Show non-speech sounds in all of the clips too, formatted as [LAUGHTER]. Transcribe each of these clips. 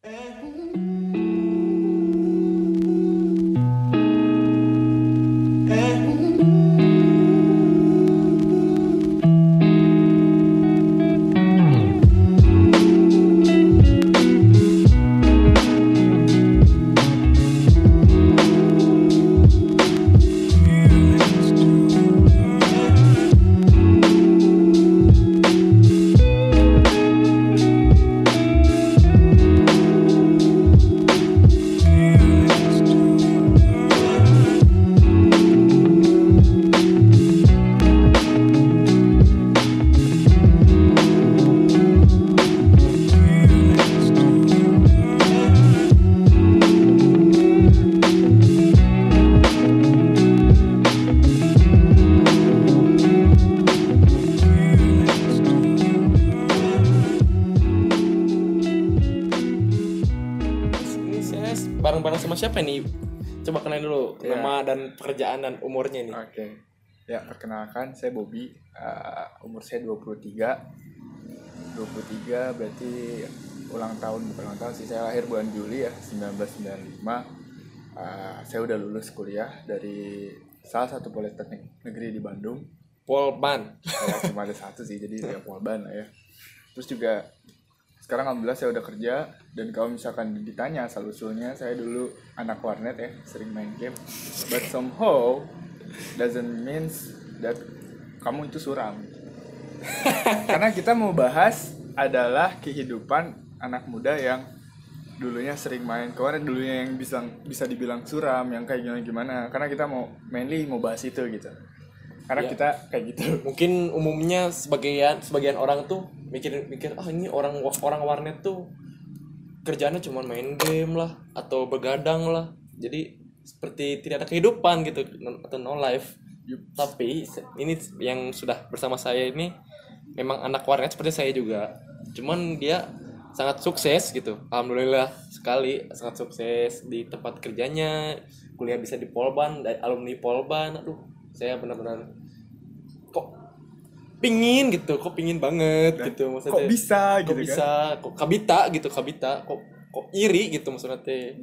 Ini umurnya nih. Oke. Ya, perkenalkan saya Bobby. Uh, umur saya 23. 23 berarti ulang tahun bukan ulang tahun sih. Saya lahir bulan Juli ya, 1995. Uh, saya udah lulus kuliah dari salah satu politeknik negeri di Bandung. Polban. Ya, cuma ada satu sih, jadi ya Polban lah ya. Terus juga sekarang alhamdulillah saya udah kerja dan kalau misalkan ditanya asal usulnya saya dulu anak warnet ya sering main game but somehow doesn't means that kamu itu suram. Karena kita mau bahas adalah kehidupan anak muda yang dulunya sering main. Ke warnet dulunya yang bisa bisa dibilang suram yang kayak gimana gimana. Karena kita mau mainly mau bahas itu gitu. Karena Ya. kita kayak gitu. Mungkin umumnya sebagian sebagian orang tuh mikir mikir ah ini orang orang warnet tuh kerjaannya cuma main game lah atau begadang lah. Jadi seperti tidak ada kehidupan gitu atau no life. Yup. Tapi ini yang sudah bersama saya ini memang anak warnet seperti saya juga. Cuman dia sangat sukses gitu. Alhamdulillah sekali sangat sukses di tempat kerjanya. Kuliah bisa di Polban, dari alumni Polban. Aduh, saya benar-benar kok pingin gitu, kok pingin banget Dan gitu maksudnya. kok bisa kok gitu kan bisa, kok kabita gitu, kabita, kok kok iri gitu maksudnya teh.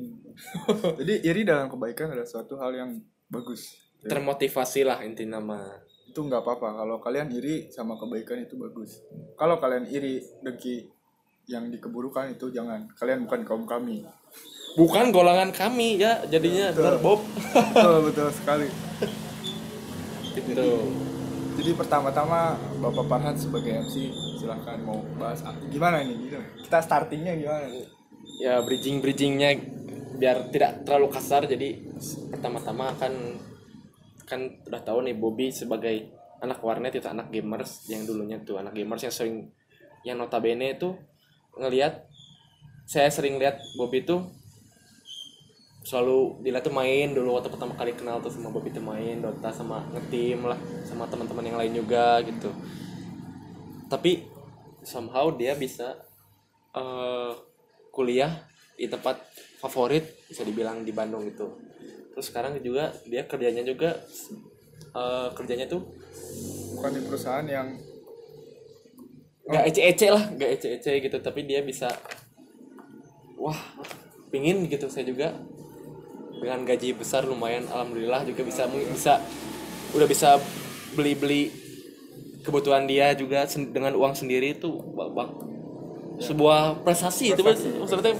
Jadi iri dalam kebaikan adalah suatu hal yang bagus. Ya, Termotivasi lah inti nama. itu nggak apa-apa. Kalau kalian iri sama kebaikan itu bagus. Kalau kalian iri dengki yang dikeburukan itu jangan. Kalian bukan kaum kami. Bukan golongan kami ya, jadinya Betul. benar Bob. betul betul sekali. gitu. Jadi pertama-tama Bapak Farhan sebagai MC silahkan mau bahas apa- gimana ini gitu. Kita startingnya gimana? Ya bridging bridgingnya biar tidak terlalu kasar. Jadi pertama-tama kan kan udah tahu nih Bobby sebagai anak warnet itu anak gamers yang dulunya tuh anak gamers yang sering yang notabene itu ngelihat saya sering lihat Bobby tuh selalu dilihat tuh main dulu waktu pertama kali kenal tuh sama Bobby tuh main Dota sama ngetim lah sama teman-teman yang lain juga gitu. Tapi somehow dia bisa eh, kuliah di tempat favorit bisa dibilang di Bandung itu. Terus sekarang juga dia kerjanya juga eh, kerjanya tuh Bukan di perusahaan yang nggak ece-ece lah nggak ece-ece gitu tapi dia bisa wah pingin gitu. Saya juga dengan gaji besar lumayan alhamdulillah juga bisa bisa udah bisa beli-beli kebutuhan dia juga dengan uang sendiri itu ba- ba- sebuah prestasi, itu maksudnya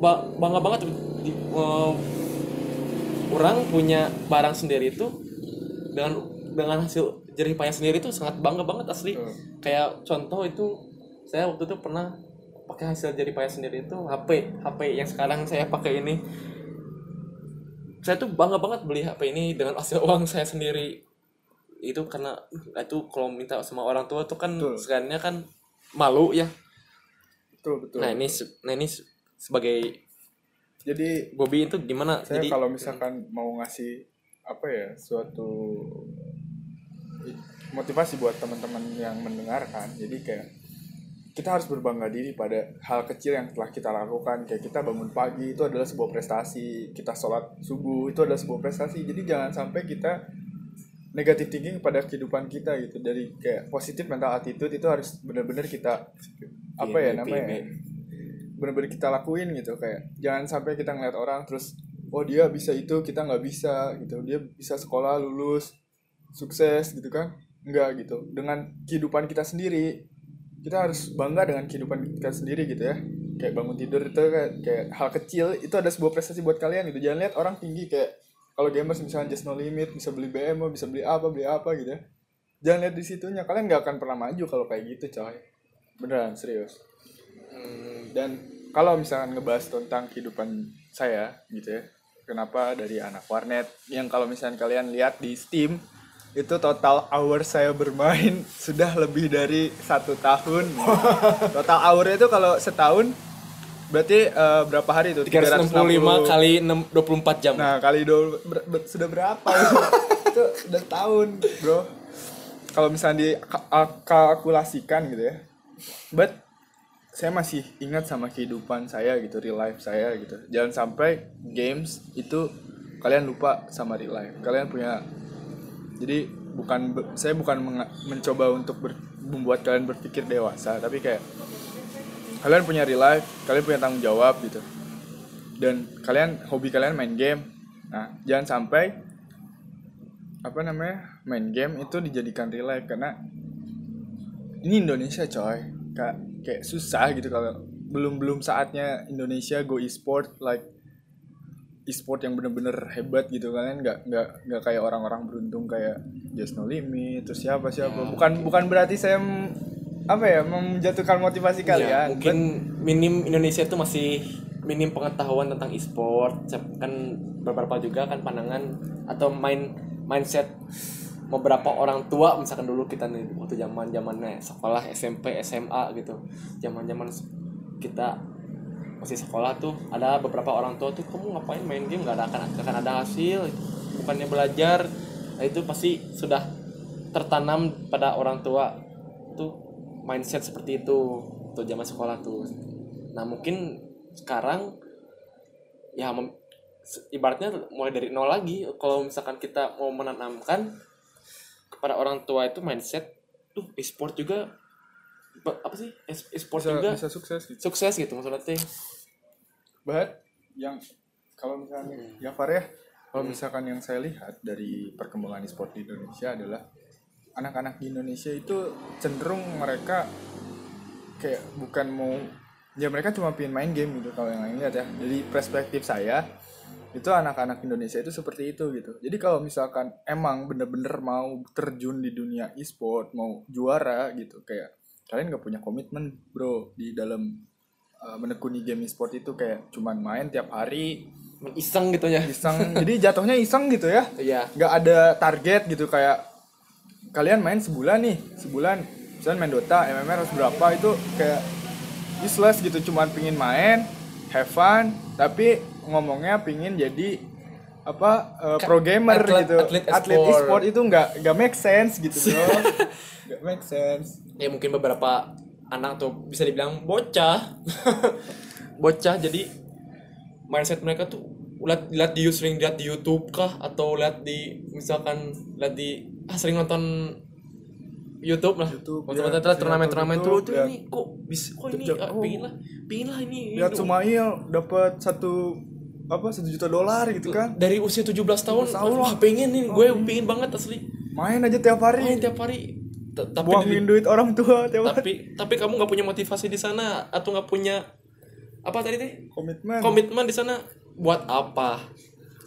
ba- bangga banget di, eh, orang punya barang sendiri itu dengan dengan hasil jerih payah sendiri itu sangat bangga banget asli. Betul. kayak contoh itu saya waktu itu pernah pakai hasil jerih payah sendiri itu HP HP yang sekarang saya pakai ini. Saya tuh bangga banget beli HP ini dengan hasil [LAUGHS] uang saya sendiri. Itu karena uh, itu kalau minta sama orang tua tuh kan Betul. sebenarnya kan malu ya. Betul betul. nah ini nah ini se- sebagai Jadi Bobby itu gimana? saya jadi kalau misalkan mau ngasih apa ya suatu motivasi buat teman-teman yang mendengarkan jadi kayak kita harus berbangga diri pada hal kecil yang telah kita lakukan. Kayak kita bangun pagi itu adalah sebuah prestasi. Kita sholat subuh itu adalah sebuah prestasi. Jadi jangan sampai kita negatif thinking pada kehidupan kita gitu. Dari kayak positif mental attitude itu harus benar-benar kita apa ya PMB, namanya ya? bener-bener kita lakuin gitu. Kayak jangan sampai kita ngeliat orang terus oh dia bisa itu kita nggak bisa gitu. Dia bisa sekolah lulus sukses gitu kan. Enggak gitu. Dengan kehidupan kita sendiri kita harus bangga dengan kehidupan kita sendiri gitu ya. Kayak bangun tidur itu kayak, kayak hal kecil itu ada sebuah prestasi buat kalian gitu. Jangan lihat orang tinggi kayak kalau gamers misalnya just no limit bisa beli BM bisa beli apa beli apa gitu ya. Jangan lihat di situnya kalian nggak akan pernah maju kalau kayak gitu coy. Beneran serius. Hmm, dan kalau misalkan ngebahas tentang kehidupan saya gitu ya kenapa dari anak warnet yang kalau misalnya kalian lihat di Steam itu total hour saya bermain [LAUGHS] sudah lebih dari satu tahun. [LAUGHS] Total hournya itu kalau setahun berarti eh, berapa hari itu 365 kali 6, 24 jam. Nah, kali dua ber- ber- sudah berapa itu? [LAUGHS] itu udah tahun, Bro. Kalau misalnya dikalkulasikan gitu ya. But saya masih ingat sama kehidupan saya gitu, real life saya gitu. Jangan sampai games itu kalian lupa sama real life. Kalian punya jadi bukan saya bukan mencoba untuk ber- membuat kalian berpikir dewasa, tapi kayak kalian punya real life, kalian punya tanggung jawab gitu. Dan kalian hobi kalian main game. Nah jangan sampai apa namanya main game itu dijadikan real life. Karena ini Indonesia coy. Kayak kayak susah gitu kalau belum belum saatnya Indonesia go e-sport like e-sport yang bener-bener hebat gitu. Kalian nggak nggak nggak kayak orang-orang beruntung kayak Just No Limit terus siapa siapa. Bukan bukan berarti saya apa ya menjatuhkan motivasi Ya, kalian. mungkin minim Indonesia itu masih minim pengetahuan tentang e-sport. Kan beberapa juga kan pandangan atau main mindset beberapa orang tua. Misalkan dulu kita nih waktu zaman zamannya sekolah SMP SMA gitu. Zaman zaman kita masih sekolah tuh ada beberapa orang tua tuh kamu ngapain main game? Nggak ada akan akan ada hasil. Bukannya belajar. Nah, itu pasti sudah tertanam pada orang tua tuh mindset seperti itu tuh zaman sekolah tuh. Nah mungkin sekarang ya ibaratnya mulai dari nol lagi. Kalau misalkan kita mau menanamkan kepada orang tua itu mindset tuh e-sport juga apa sih? Es- e-sport bisa, juga bisa sukses gitu. sukses gitu maksudnya teh But yang kalau misalnya ya Far ya, kalau misalkan yang saya lihat dari perkembangan e-sport di Indonesia adalah anak-anak di Indonesia itu cenderung mereka kayak bukan mau ya mereka cuma pengen main game gitu kalau yang lain lihat ya. Jadi perspektif saya itu anak-anak Indonesia itu seperti itu gitu. Jadi kalau misalkan emang bener-bener mau terjun di dunia e-sport, mau juara gitu kayak kalian nggak punya komitmen bro di dalam uh, menekuni game e-sport itu kayak cuman main tiap hari iseng gitu ya iseng jadi jatuhnya iseng gitu ya iya nggak ada target gitu kayak kalian main sebulan nih sebulan. Misalnya main Dota MMR harus berapa itu kayak useless gitu. Cuman pingin main have fun tapi ngomongnya pingin jadi apa uh, pro gamer atlet- gitu. atlet atlet e-sport. e-sport itu nggak nggak make sense gitu bro. [LAUGHS] Nggak make sense. Ya mungkin beberapa anak tuh bisa dibilang bocah. [LAUGHS] Bocah jadi mindset mereka tuh lihat lihat di sering lihat di YouTube kah? Atau lihat di misalkan lihat di ah sering nonton YouTube lah. YouTube, nonton ya, nonton sering turnamen nonton turnamen YouTube, tuh. Tuh ini kok bisa? Kok ini ah, oh. pingin lah. Pingin lah ini lihat. Sumail dapat satu apa satu juta dolar gitu kan? Dari usia 17 tahun tahun. wah pengen nih gue pengen banget asli. Main aja tiap hari. Main tiap hari. T- tapi buangin duit- orang tua tiap hari. tapi tapi kamu nggak punya motivasi di sana atau nggak punya apa tadi teh? Komitmen. Komitmen di sana. Buat apa?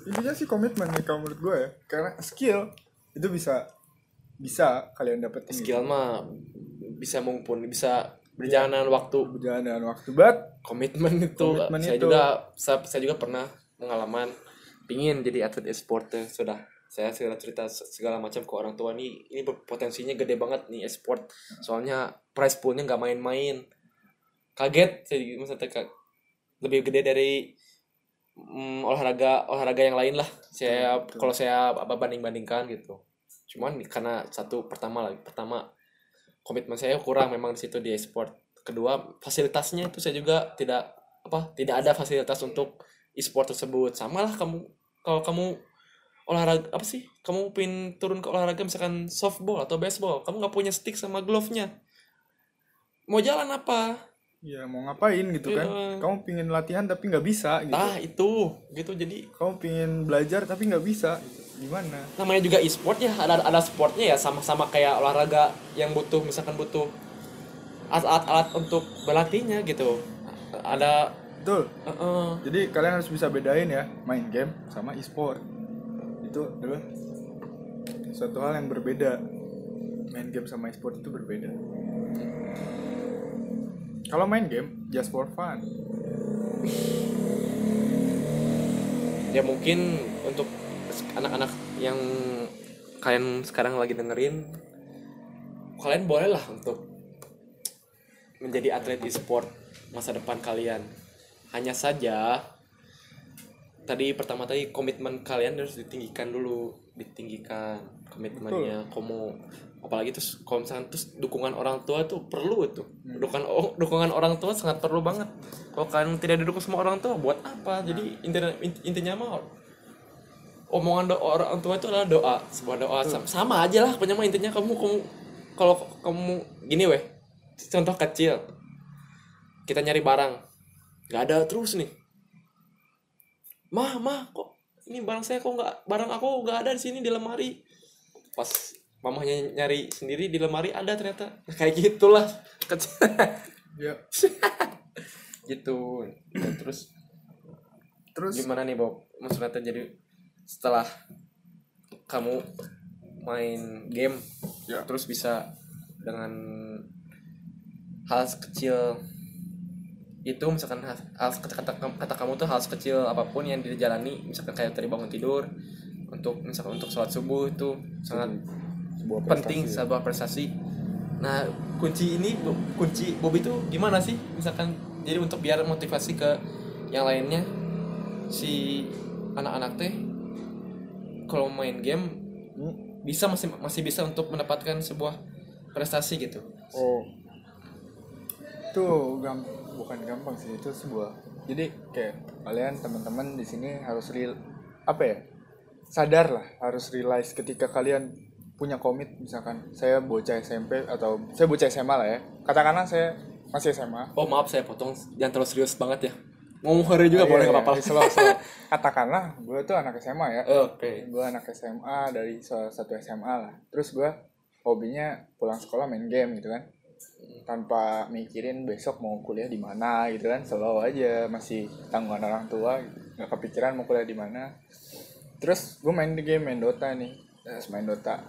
Intinya sih komitmen nih kalau menurut gue ya. Karena skill itu bisa bisa kalian gitu. skill mah bisa mumpuni bisa berjalanan waktu berjalan dengan waktu but komitmen itu Komitmen saya itu. juga saya, saya juga pernah pengalaman pingin jadi atlet e-sport tuh. sudah saya segala cerita se- segala macam ke orang tua nih ini potensinya gede banget nih e-sport soalnya prize poolnya nggak main-main kaget saya maksudnya lebih gede dari mm, olahraga olahraga yang lain lah. Saya Betul. kalau saya apa banding bandingkan gitu. Cuman karena satu pertama lagi pertama komitmen saya kurang memang di situ di e-sport. Kedua fasilitasnya itu saya juga tidak apa tidak ada fasilitas untuk e-sport tersebut. Sama lah kamu kalau kamu olahraga apa sih? Kamu pin turun ke olahraga misalkan softball atau baseball kamu nggak punya stick sama glove-nya. Mau jalan apa ya mau ngapain gitu kan? Iya. kamu pingin latihan tapi nggak bisa gitu. Nah itu. Gitu jadi kamu pingin belajar tapi nggak bisa. Gimana? Namanya juga e-sport ya ada ada sportnya ya sama-sama kayak olahraga yang butuh misalkan butuh alat-alat untuk berlatihnya gitu. Ada betul. Eh, eh, jadi kalian harus bisa bedain ya main game sama e-sport. Itu adalah suatu hal yang berbeda. Main game sama e-sport itu berbeda kalau main game just for fun. Ya mungkin untuk anak-anak yang kalian sekarang lagi dengerin kalian boleh lah untuk menjadi atlet e-sport masa depan kalian. Hanya saja tadi pertama tadi komitmen kalian harus ditinggikan dulu. Ditinggikan komitmennya kamu apalagi terus kalau misalkan terus dukungan orang tua tuh perlu tuh dukungan oh, dukungan orang tua sangat perlu banget. Kalau kalian tidak didukung sama orang tua buat apa? Jadi intinya intinya mah omongan doa orang tua itu adalah doa sebuah doa. Sama, sama aja lah pokoknya mah intinya kamu kamu kalau kamu gini weh contoh kecil. Kita nyari barang. Nggak ada terus nih. Mah mah kok ini barang saya kok nggak barang aku nggak ada di sini di lemari. Pas mamahnya nyari sendiri di lemari ada ternyata. Kayak gitulah. Kecil ya. [LAUGHS] Gitu. Dan terus terus? gimana nih Bob? Maksudnya tuh jadi setelah kamu main game Ya. terus bisa dengan hal kecil itu misalkan hal, hal kata, kata, kata kamu tuh hal kecil apa pun yang dijalani misalkan kayak tadi bangun tidur untuk misalkan untuk sholat subuh itu sangat sebuah penting prestasi sebuah prestasi nah kunci ini kunci Bob itu gimana sih misalkan jadi untuk biar motivasi ke yang lainnya si anak-anak teh kalau main game Hmm. bisa masih masih bisa untuk mendapatkan sebuah prestasi gitu Oh. Itu gam bukan gampang sih, itu sebuah. Jadi kayak kalian teman-teman di sini harus real apa ya? Sadar lah, harus realize ketika kalian punya komit misalkan saya bocah SMP atau saya bocah SMA lah ya. Katakanlah saya masih SMA. oh maaf saya potong jangan terlalu serius banget ya ngomong hari juga Oh, boleh iya, nggak iya. apa-apa Slow, slow. [LAUGHS] Katakanlah gue tuh anak SMA ya. oke gue anak SMA dari salah satu SMA lah terus gue hobinya pulang sekolah main game gitu kan tanpa mikirin besok mau kuliah di mana gitu kan slow aja masih tanggungan orang tua gitu. nggak kepikiran mau kuliah di mana terus gue main di game main Dota nih terus main Dota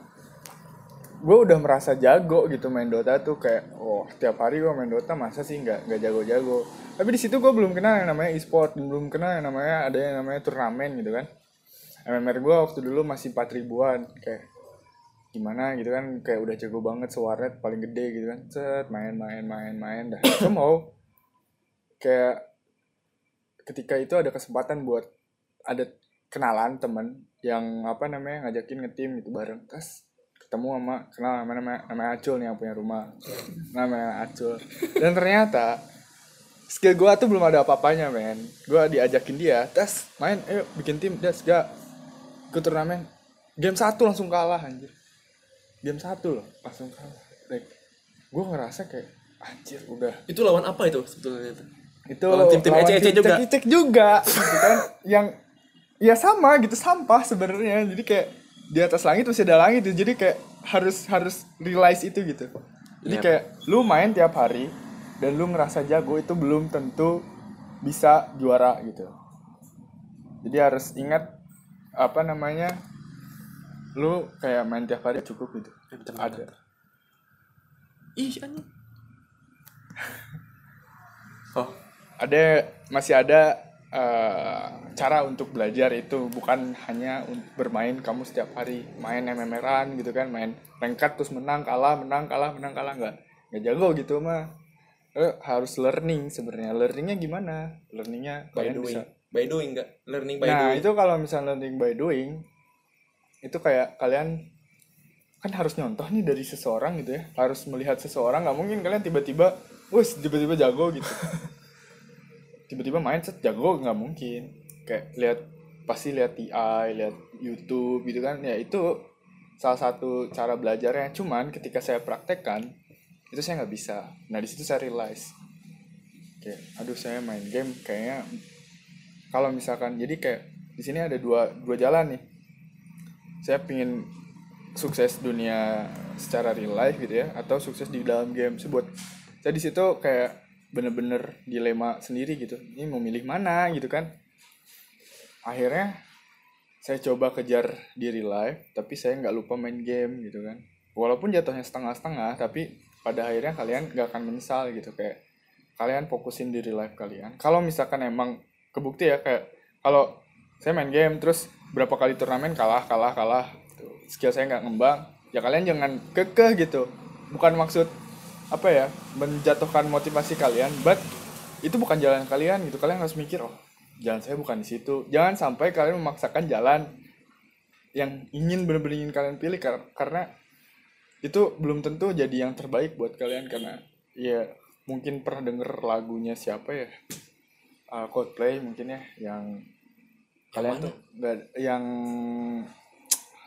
gue udah merasa jago gitu main Dota tuh kayak oh tiap hari gue main Dota masa sih nggak nggak jago-jago? Tapi di situ gue belum kenal yang namanya e-sport belum kenal yang namanya ada yang namanya turnamen gitu kan. MMR gue waktu dulu masih 4 ribuan kayak gimana gitu kan kayak udah jago banget sewarnet paling gede gitu kan. Set main main main main dah. Mau kayak ketika itu ada kesempatan buat ada kenalan temen yang apa namanya ngajakin ngetim gitu bareng. Terus ketemu sama kenal nama nama namanya Acul nih yang punya rumah. Namanya Acul dan ternyata skill gua tuh belum ada apa-apanya men. Gua diajakin dia tes main ayo bikin tim das gak? Ikut turnamen. Game satu langsung kalah anjir. Game satu loh langsung kalah. Like gua ngerasa kayak anjir udah. Itu lawan apa itu sebetulnya itu? Itu Lawan tim-tim lawan EC-EC tim juga. cek juga gitu kan. Yang ya sama gitu sampah sebenarnya. Jadi kayak di atas langit masih ada langit gitu. jadi kayak harus harus realize itu gitu. Jadi Yep. kayak lu main tiap hari dan lu ngerasa jago itu belum tentu bisa juara gitu. Jadi harus ingat apa namanya lu kayak main tiap hari cukup gitu. Bentar, ada. Ih anjing. [LAUGHS] Oh ada masih ada eh, cara untuk belajar itu bukan hanya untuk bermain kamu setiap hari main MMR-an gitu kan main rengkat terus menang kalah menang kalah menang kalah nggak nggak jago gitu mah. Eh, harus learning sebenarnya. Learningnya gimana? Learningnya by doing. bisa by doing enggak learning by nah doing. itu kalau misalnya learning by doing itu kayak kalian kan harus nyontoh nih dari seseorang gitu ya. Harus melihat seseorang nggak mungkin kalian tiba-tiba wes tiba-tiba jago gitu [LAUGHS] tiba-tiba main set jago nggak mungkin. Kayak lihat pasti lihat TI lihat YouTube gitu kan. Ya itu salah satu cara belajarnya. Cuman ketika saya praktekkan itu saya nggak bisa. Nah di situ saya realize kayak aduh saya main game kayaknya kalau misalkan jadi kayak di sini ada dua dua jalan nih. Saya pingin sukses dunia secara real life gitu ya atau sukses di dalam game. Sebut saya di situ kayak bener-bener dilema sendiri gitu. Ini mau milih mana gitu kan. Akhirnya saya coba kejar di real life tapi saya nggak lupa main game gitu kan. Walaupun jatuhnya setengah-setengah tapi pada akhirnya kalian nggak akan menyesal gitu. Kayak kalian fokusin di real life kalian. Kalau misalkan emang kebukti ya kayak kalau saya main game terus berapa kali turnamen kalah kalah kalah gitu. skill saya nggak ngembang ya kalian jangan kekeh gitu. Bukan maksud apa ya menjatuhkan motivasi kalian but itu bukan jalan kalian gitu. Kalian harus mikir oh jalan saya bukan di situ. Jangan sampai kalian memaksakan jalan yang ingin benar-benar ingin kalian pilih karena itu belum tentu jadi yang terbaik buat kalian karena ya mungkin pernah denger lagunya siapa ya? Uh, Coldplay mungkin ya yang kalian tuh yang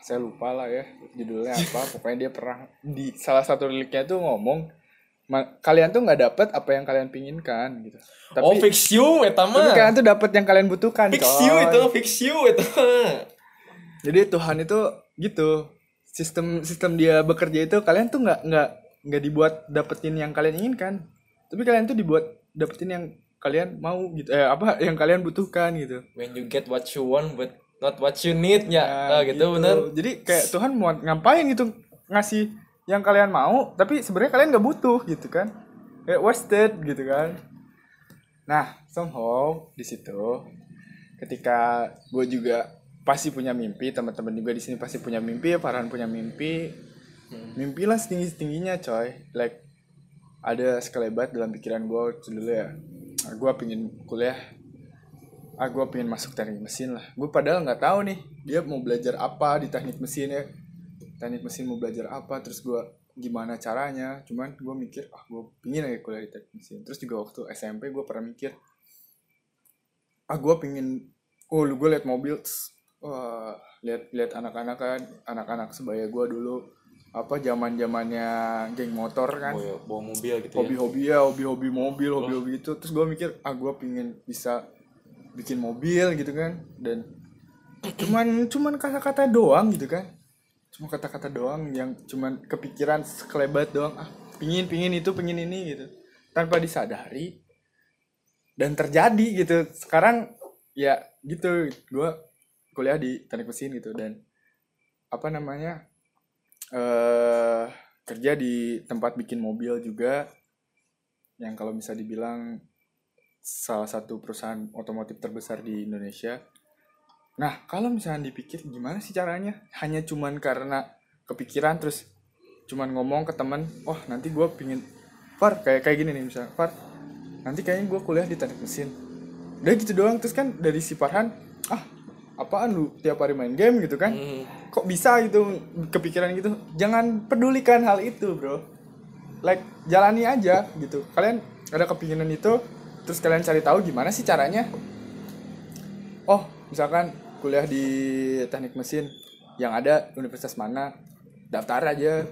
saya lupa lah ya judulnya apa. Pokoknya dia pernah di salah satu liriknya tuh ngomong kalian tuh nggak dapet apa yang kalian pinginkan gitu. Tapi, oh fix you eta mah. Tapi kalian tuh dapet yang kalian butuhkan. Fix coy. you itu, fix you itu. [LAUGHS] Jadi Tuhan itu gitu. Sistem sistem dia bekerja itu kalian tuh nggak nggak nggak dibuat dapetin yang kalian inginkan tapi kalian tuh dibuat dapetin yang kalian mau gitu eh apa yang kalian butuhkan gitu when you get what you want but not what you need ya nah, gitu, gitu bener jadi kayak Tuhan mau ngapain gitu ngasih yang kalian mau tapi sebenarnya kalian nggak butuh gitu kan? Kayak wasted gitu kan? Nah somehow di situ ketika gue juga pasti punya mimpi teman-teman juga di sini pasti punya mimpi Farhan punya mimpi. Hmm. mimpilah setinggi tingginya coy. Like ada sekelebat dalam pikiran gue dulu ya. Ah, gue pingin kuliah. Ah gue pingin masuk teknik mesin lah. Gue padahal nggak tahu nih dia mau belajar apa di teknik mesin ya teknik mesin mau belajar apa terus gue gimana caranya. Cuman gue mikir ah gue pingin aja kuliah di teknik mesin. Terus juga waktu SMP gue pernah mikir ah gue pingin oh lu gue liat mobil wah lihat lihat anak-anak kan anak-anak sebaya gue dulu apa zaman zamannya geng motor kan. Bawa, bawa mobil gitu hobi hobi ya hobi hobi mobil hobi hobi itu. Terus gue mikir ah gue pingin bisa bikin mobil gitu kan. Dan cuman cuman kata-kata doang gitu kan cuma kata-kata doang yang cuman kepikiran sekelebat doang. Ah pingin pingin itu pingin ini gitu. Tanpa disadari dan terjadi gitu. Sekarang ya gitu. Gue kuliah di teknik mesin gitu. Dan apa namanya uh, kerja di tempat bikin mobil juga. Yang kalau bisa dibilang salah satu perusahaan otomotif terbesar di Indonesia. Nah, kalau misalnya dipikir gimana sih caranya? Hanya cuman karena kepikiran terus cuman ngomong ke teman, wah nanti gue pingin Far kayak kayak gini nih misalnya, Far nanti kayaknya gue kuliah di teknik mesin. Udah gitu doang terus kan dari si Farhan, ah apaan lu tiap hari main game gitu kan hmm. kok bisa gitu kepikiran gitu jangan pedulikan hal itu bro like jalani aja gitu kalian ada kepinginan itu terus kalian cari tahu gimana sih caranya oh misalkan kuliah di teknik mesin yang ada universitas mana daftar aja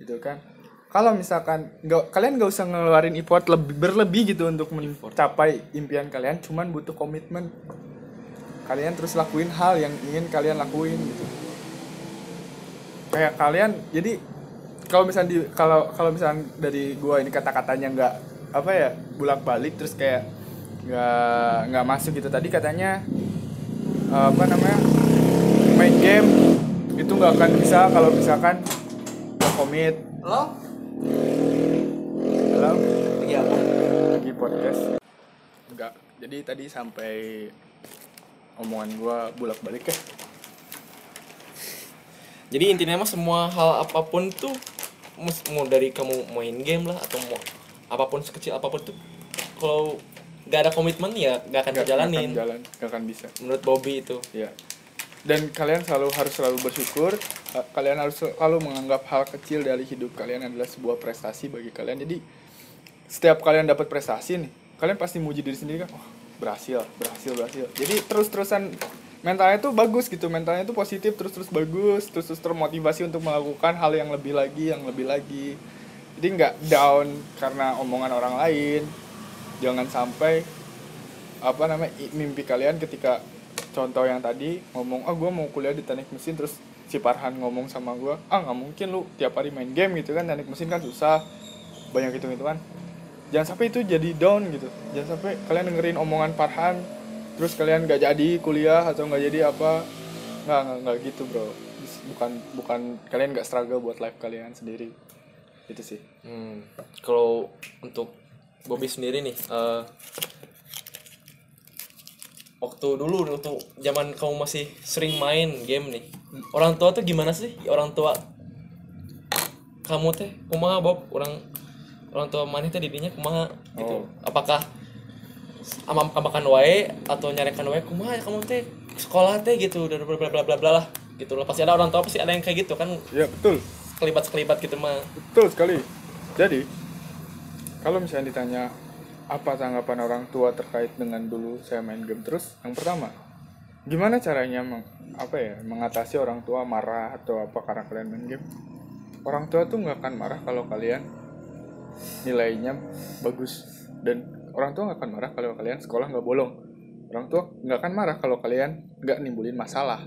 gitu kan. Kalau misalkan nggak kalian nggak usah ngeluarin effort lebih berlebih gitu untuk mencapai impian kalian cuman butuh komitmen. Kalian terus lakuin hal yang ingin kalian lakuin gitu. Kayak kalian jadi kalau misalnya di kalau kalau misalnya dari gua ini kata-katanya nggak apa ya bolak balik terus kayak nggak nggak masuk gitu. Tadi katanya apa namanya main game itu nggak akan bisa kalau misalkan nggak komit. Halo? Halo? Iya. Lagi podcast. Enggak jadi tadi sampai omongan gue bolak balik ya. Jadi intinya mah semua hal apa pun tuh mau dari kamu main game lah atau mau apa pun sekecil apa pun tuh kalau gak ada komitmen ya gak akan gak, kejalanin gak akan jalan gak akan bisa. Menurut Bobby itu. Ya dan kalian selalu harus selalu bersyukur kalian harus selalu menganggap hal kecil dari hidup kalian adalah sebuah prestasi bagi kalian. Jadi setiap kalian dapat prestasi nih kalian pasti muji diri sendiri kan oh, berhasil berhasil berhasil. Jadi terus terusan mentalnya tuh bagus gitu mentalnya tuh positif terus terus bagus terus terus termotivasi untuk melakukan hal yang lebih lagi yang lebih lagi. Jadi nggak down karena omongan orang lain jangan sampai apa namanya mimpi kalian ketika contoh yang tadi ngomong ah gue mau kuliah di teknik mesin terus si Parhan ngomong sama gue ah nggak mungkin lu tiap hari main game gitu kan teknik mesin kan susah. Banyak hitung hitungan jangan sampai itu jadi down gitu. Jangan sampai kalian dengerin omongan Parhan terus kalian nggak jadi kuliah atau nggak jadi apa. Nggak nggak gitu bro. Bukan bukan kalian nggak struggle buat life kalian sendiri. Itu sih. Hmm, kalau untuk Bobby sendiri nih, eh, waktu dulu waktu zaman kamu masih sering main game nih, orang tua tuh gimana sih? Orang tua kamu teh kumaha Bob? Orang orang tua maneh teh didinya kumaha gitu. Oh. Apakah amam amakan wae atau nyarekan wae kumaha kamu teh sekolah teh gitu dan bla bla bla bla bla lah gitu lah pasti ada orang tua pasti ada yang kayak gitu kan ya betul sekelibat sekelibat gitu mah Betul sekali. Jadi, kalau misalnya ditanya apa tanggapan orang tua terkait dengan dulu saya main game terus, yang pertama, gimana caranya meng, apa ya mengatasi orang tua marah atau apa karena kalian main game? Orang tua tuh nggak akan marah kalau kalian nilainya bagus dan orang tua nggak akan marah kalau kalian sekolah nggak bolong. Orang tua nggak akan marah kalau kalian nggak nimbulin masalah.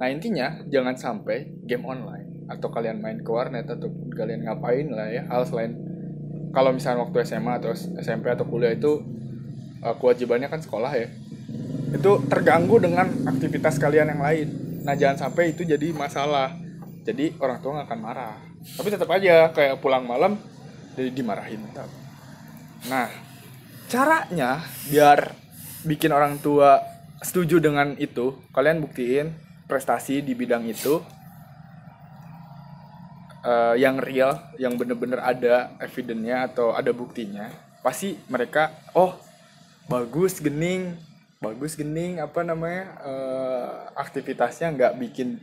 Nah intinya jangan sampai game online atau kalian main ke warnet atau kalian ngapain lah ya hal selain kalau misalnya waktu SMA atau SMP atau kuliah itu uh, kewajibannya kan sekolah ya itu terganggu dengan aktivitas kalian yang lain. Nah jangan sampai itu jadi masalah. Jadi orang tua nggak akan marah. Tapi tetap aja kayak pulang malam jadi dimarahin. tetap. Nah caranya biar bikin orang tua setuju dengan itu, kalian buktiin prestasi di bidang itu eh, yang real, yang bener-bener ada evidence-nya atau ada buktinya, pasti mereka oh bagus gening, bagus gening apa namanya eh, aktivitasnya nggak bikin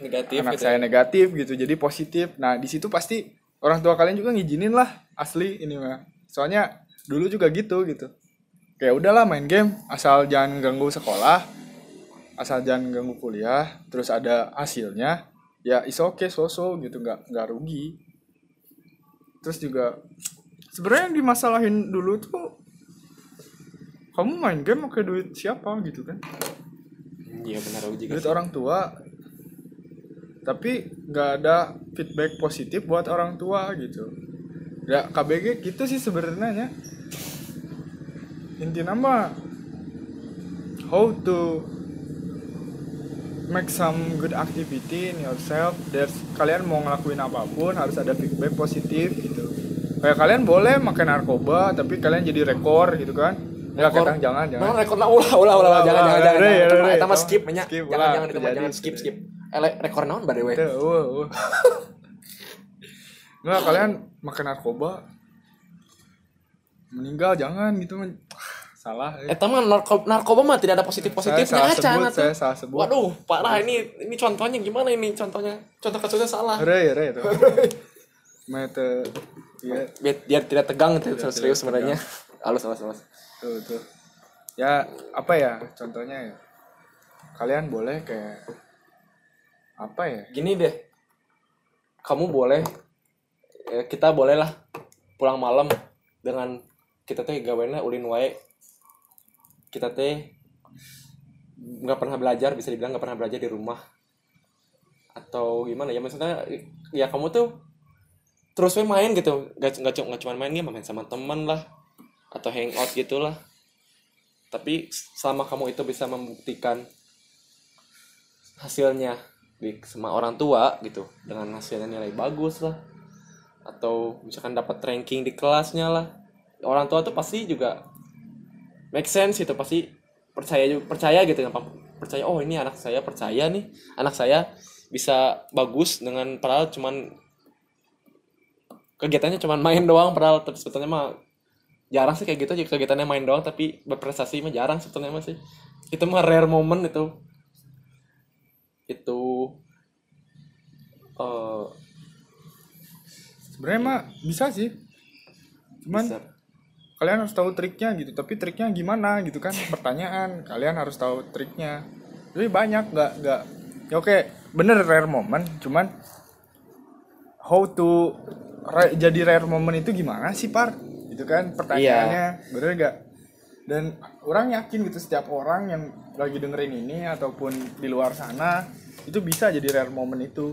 negatif anak gitu saya ya. negatif gitu, jadi positif. Nah di situ pasti orang tua kalian juga ngizinin lah asli ini mah. Soalnya dulu juga gitu gitu. Kayak udahlah main game asal jangan ganggu sekolah, asal jangan ganggu kuliah, terus ada hasilnya, ya is okay so-so gitu nggak nggak rugi. Terus juga sebenarnya yang dimasalahin dulu tuh kamu main game pakai duit siapa gitu kan? Iya benar juga duit sih. orang tua tapi nggak ada feedback positif buat orang tua gitu ya KBG gitu sih sebenarnya inti nama how to make some good activity in yourself there's kalian mau ngelakuin apa pun harus ada feedback positif gitu kayak kalian boleh makan narkoba tapi kalian jadi rekor gitu kan ya Rekor? jangan jangan Nah, rekor nah, ulah ulah ulah jangan jangan jangan. jangan. Eta mah skip nya. Jangan jangan itu terjadi. jangan skip skip. Ele rekor naon by the way? Tuh, uh, uh. [LAUGHS] Nggak, kalian makan narkoba meninggal jangan gitu. Salah ya. Eta mah narko- narkoba mah tidak ada positif saya positifnya salah sebut acan saya salah sebut Waduh, parah ini ini contohnya gimana ini contohnya? Contoh kasusnya salah. re re itu mete ya Biar, biar tidak tegang itu serius tidak sebenarnya. Halus halus halus. tuh tuh ya apa ya contohnya ya kalian boleh kayak apa ya Gini deh. Kamu boleh eh, kita boleh lah pulang malam dengan kita teh gawena ulin wae kita teh nggak pernah belajar bisa dibilang nggak pernah belajar di rumah. Atau gimana ya maksudnya ya kamu tuh terus main gitu. Nggak nggak nggak cuma main game main sama teman lah atau hangout gitulah. Tapi selama kamu itu bisa membuktikan hasilnya di sama orang tua gitu dengan hasilnya nilai bagus lah. Atau misalkan dapat ranking di kelasnya lah. Orang tua tuh pasti juga make sense itu pasti percaya juga percaya gitu apa percaya oh ini anak saya percaya nih anak saya bisa bagus dengan padahal cuman kegiatannya cuman main doang padahal tapi sebetulnya mah jarang sih kayak gitu kegiatannya main doang tapi berprestasi mah jarang sebetulnya mah sih. Itu mah rare moment itu. Itu eh sebenarnya mah bisa sih. Cuman bisa. Kalian harus tahu triknya gitu. Tapi triknya gimana gitu kan? [LAUGHS] Pertanyaan kalian harus tahu triknya. Jadi banyak nggak nggak. Ya oke bener rare moment. Cuman how to ra- jadi rare moment itu gimana sih par? Itu gitu kan pertanyaannya. Bener gak dan orang yakin gitu setiap orang yang lagi dengerin ini ataupun di luar sana itu bisa jadi rare moment itu.